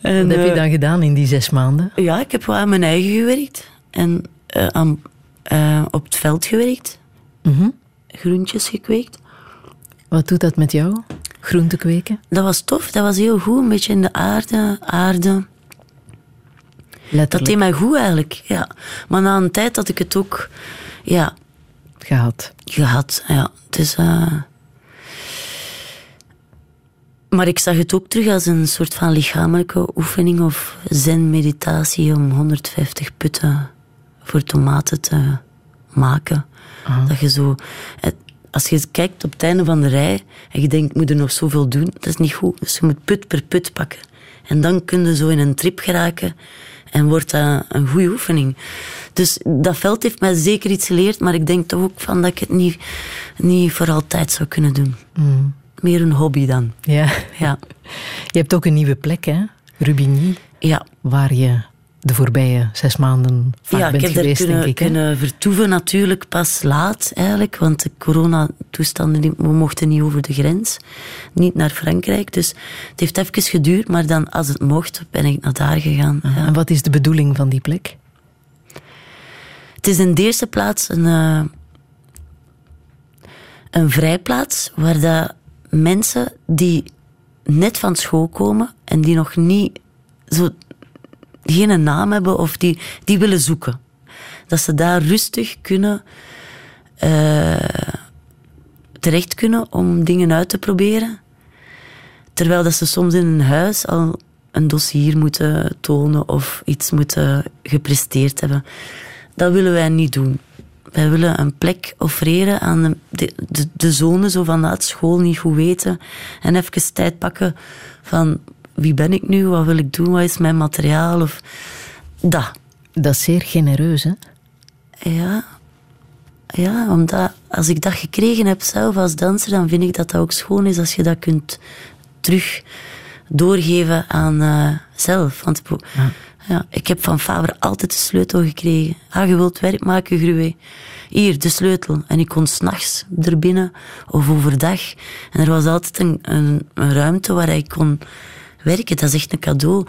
en, wat heb je dan gedaan in die zes maanden? Ja, ik heb wel aan mijn eigen gewerkt. En uh, aan, uh, op het veld gewerkt. Mm -hmm. Groentjes gekweekt. Wat doet dat met jou? Groente kweken? Dat was tof, dat was heel goed. Een beetje in de aarde, aarde. Letterlijk. deed mij goed eigenlijk, ja. Maar na een tijd had ik het ook, ja, Gehad. gehad. Ja. Dus, eh, maar ik zag het ook terug als een soort van lichamelijke oefening of zen-meditatie om 150 putten voor tomaten te maken. Dat je zo, het- als je kijkt op het einde van de rij en je denkt, moet er nog zoveel doen, dat is niet goed. Dus je moet put per put pakken. En dan kun je zo in een trip geraken en wordt dat een goede oefening. Dus dat veld heeft mij zeker iets geleerd, maar ik denk toch ook van dat ik het niet, niet voor altijd zou kunnen doen. Meer een hobby dan. Ja. Ja. [LAUGHS] Je hebt ook een nieuwe plek, hè? Rubigny, Ja, waar je de voorbije zes maanden vaak ja ik bent heb daar geweest, kunnen, denk ik. kunnen vertoeven natuurlijk pas laat eigenlijk, want de coronatoestanden, we mochten niet over de grens, niet naar Frankrijk. Dus het heeft even geduurd, maar dan als het mocht, ben ik naar daar gegaan. Ja. En wat is de bedoeling van die plek? Het is in de eerste plaats een, eh, een vrijplaats waar dat mensen die net van school komen en die nog niet zo geen naam hebben of die, die willen zoeken. Dat ze daar rustig kunnen eh, terecht kunnen om dingen uit te proberen. Terwijl dat ze soms in een huis al een dossier moeten tonen of iets moeten gepresteerd hebben. Dat willen wij niet doen. Wij willen een plek offereren aan de, de, de, de zonen zo vanuit school niet goed weten. En even tijd pakken van wie ben ik nu, wat wil ik doen, wat is mijn materiaal. Of dat. Dat is zeer genereus, hè? Ja. Ja, omdat als ik dat gekregen heb zelf als danser, dan vind ik dat dat ook schoon is als je dat kunt terug doorgeven aan eh, zelf. Want ik- ja. ik heb van Faber altijd de sleutel gekregen. Ah, je wilt werk maken, Gruwe. Hier, de sleutel. En ik kon s'nachts er binnen of overdag. En er was altijd een, een, een ruimte waar ik kon werken. Dat is echt een cadeau.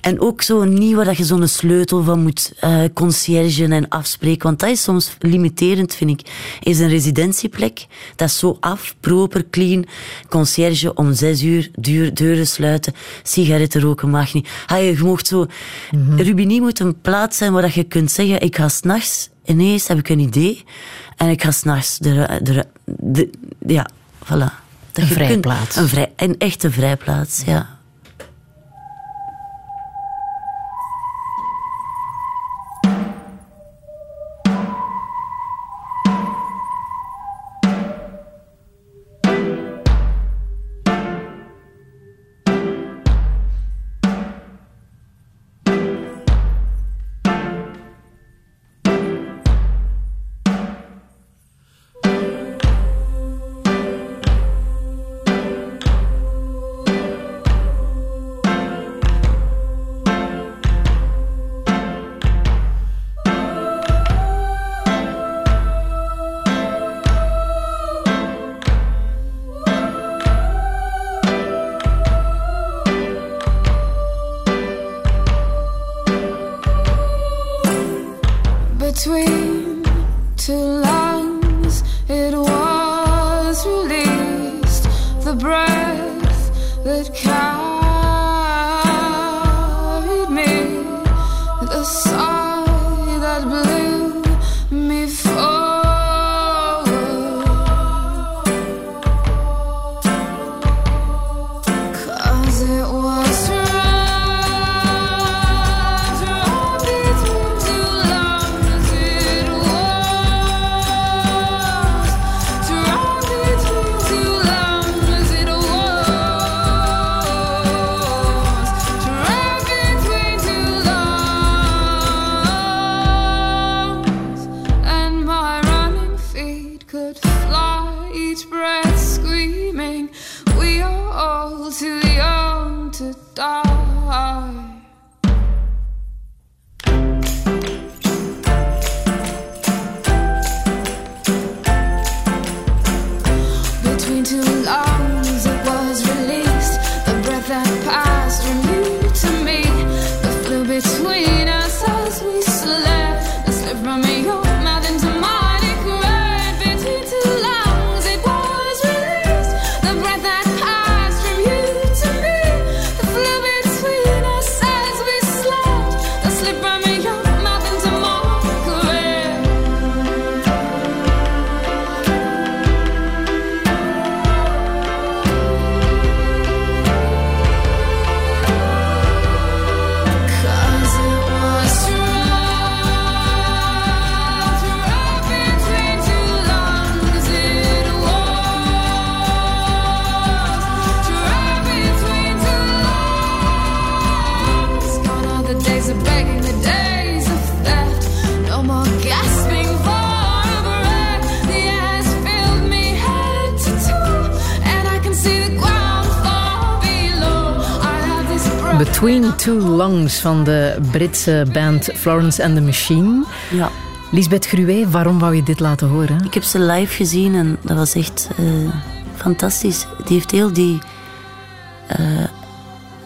En ook zo niet waar dat je zo'n sleutel van moet conciergen en afspreken. Want dat is soms limiterend, vind ik. Is een residentieplek, dat is zo af, proper, clean. Concierge om zes uur, duur, deuren sluiten, sigaretten roken mag niet. Ah, je mocht zo... Rubini moet een plaats zijn waar dat je kunt zeggen, ik ga s'nachts, ineens heb ik een idee, en ik ga s'nachts de, de, de, Ja, voilà. Dat Een je vrijplaats. Een, vrij, een echte vrijplaats, ja. Two Lungs van de Britse band Florence and the Machine. Ja. Lisbeth Gruwe, waarom wou je dit laten horen? Ik heb ze live gezien en dat was echt eh, fantastisch. Die heeft heel, die, eh,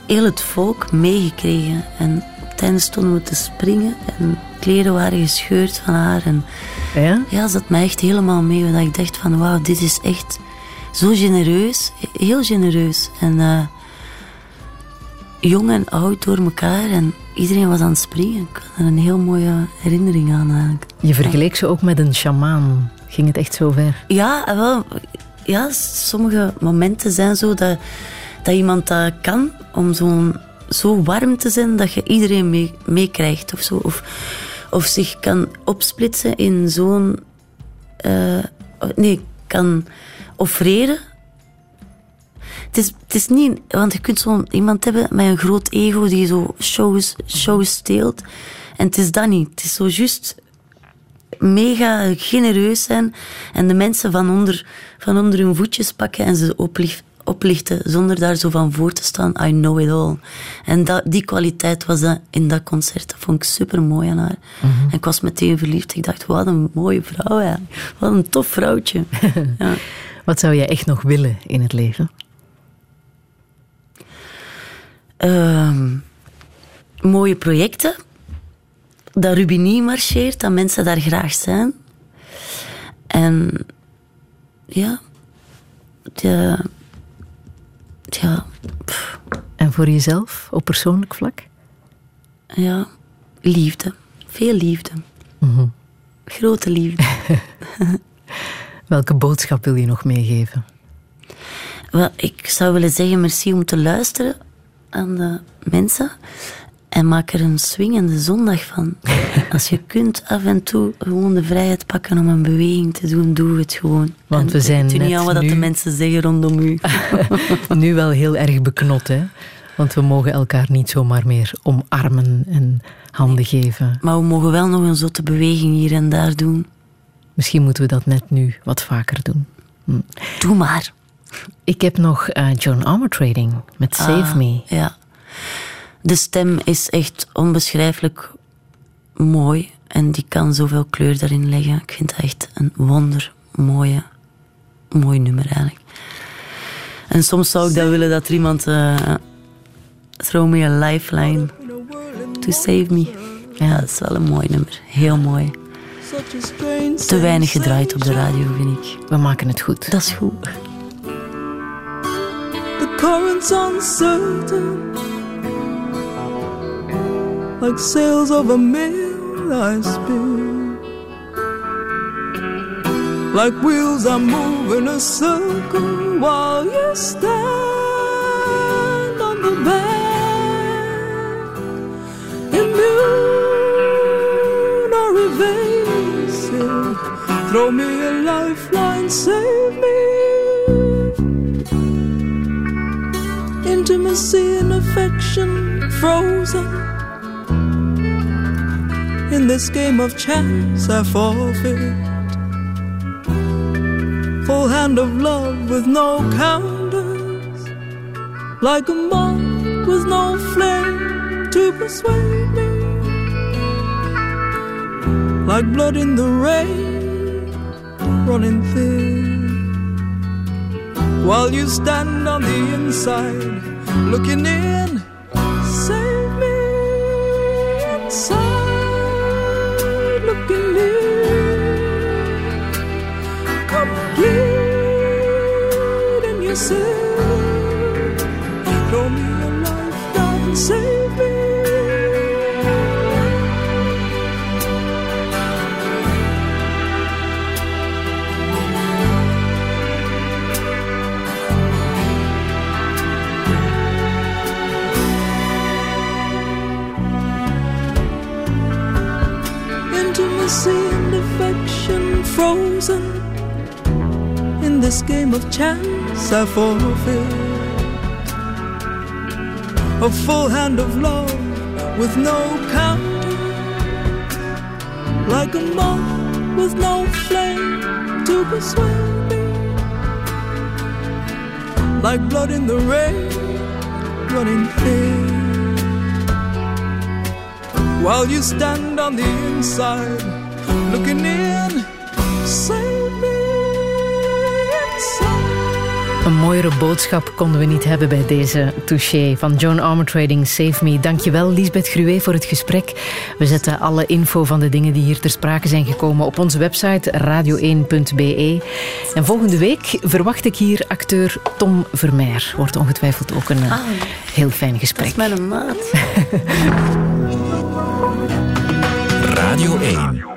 heel het volk meegekregen. En op het einde stonden we te springen en kleren waren gescheurd van haar. En Ja? ja, ze had mij echt helemaal mee. Dat ik dacht van wauw, dit is echt zo genereus. Heel genereus. En eh, jong en oud door elkaar. En iedereen was aan het springen. Ik had er een heel mooie herinnering aan eigenlijk. Je vergeleek ze ook met een sjamaan. Ging het echt zo ver? Ja, wel, ja, sommige momenten zijn zo dat, dat iemand dat kan om zo'n zo warm te zijn dat je iedereen mee- meekrijgt of zo. Of, of zich kan opsplitsen in zo'n. eh, nee, kan offreren. Het is, het is niet, want je kunt zo iemand hebben met een groot ego die zo shows, shows steelt. En het is dat niet. Het is zo juist mega genereus zijn en de mensen van onder, van onder hun voetjes pakken en ze oplicht, oplichten zonder daar zo van voor te staan. I know it all. En dat, die kwaliteit was dat in dat concert. Dat vond ik super mooi aan haar. En ik was meteen verliefd. Ik dacht, wat een mooie vrouw. Ja. Wat een tof vrouwtje. [LAUGHS] ja. Wat zou jij echt nog willen in het leven? Ehm, mooie projecten. Dat Rubini marcheert, dat mensen daar graag zijn. En ja, de, ja, pff, En voor jezelf, op persoonlijk vlak? ja, liefde. Veel liefde. Grote liefde. [LAUGHS] Welke boodschap wil je nog meegeven? Wel, ik zou willen zeggen merci om te luisteren aan de mensen. En maak er een swingende zondag van. [LAUGHS] Als je kunt af en toe gewoon de vrijheid pakken om een beweging te doen, doe het gewoon. Want En we zijn doe niet net aan wat nu- de mensen zeggen rondom u. [LAUGHS] Nu wel heel erg beknot, hè? Want we mogen elkaar niet zomaar meer omarmen en handen geven. Maar we mogen wel nog een zotte beweging hier en daar doen. Misschien moeten we dat net nu wat vaker doen. Doe maar. Ik heb nog eh, John Armatrading met Save Ah, Me. Ja. De stem is echt onbeschrijfelijk mooi. En die kan zoveel kleur daarin leggen. Ik vind dat echt een wonder mooie, mooi nummer eigenlijk. En soms zou ik dat willen dat er iemand... eh throw me a lifeline to save me. Ja, dat is wel een mooi nummer. Heel mooi. Te weinig gedraaid op de radio, vind ik. We maken het goed. Dat is goed. Current's uncertain, like sails of a mill I spin. Like wheels I move in a circle while you stand on the bank, immune or evasive. Throw me a lifeline, save me. Intimacy and affection frozen. In this game of chance, I forfeit. Full hand of love with no counters, like a moth with no flame to persuade me. Like blood in the rain, running thin while you stand on the inside looking in. Save me inside looking in. Complete in yourself. This game of chance I forfeit. A full hand of love with no counter, like a moth with no flame to persuade me, like blood in the rain running thin. while you stand on the inside, mooiere boodschap konden we niet hebben bij deze touché van Joan Armour Trading Save Me. Dankjewel Lisbeth Gruwe voor het gesprek. We zetten alle info van de dingen die hier ter sprake zijn gekomen op onze website radio1.be. En volgende week verwacht ik hier acteur Tom Vermeer. Wordt ongetwijfeld ook een eh, heel fijn Dat gesprek. is mijn maat. [LAUGHS] Radio 1.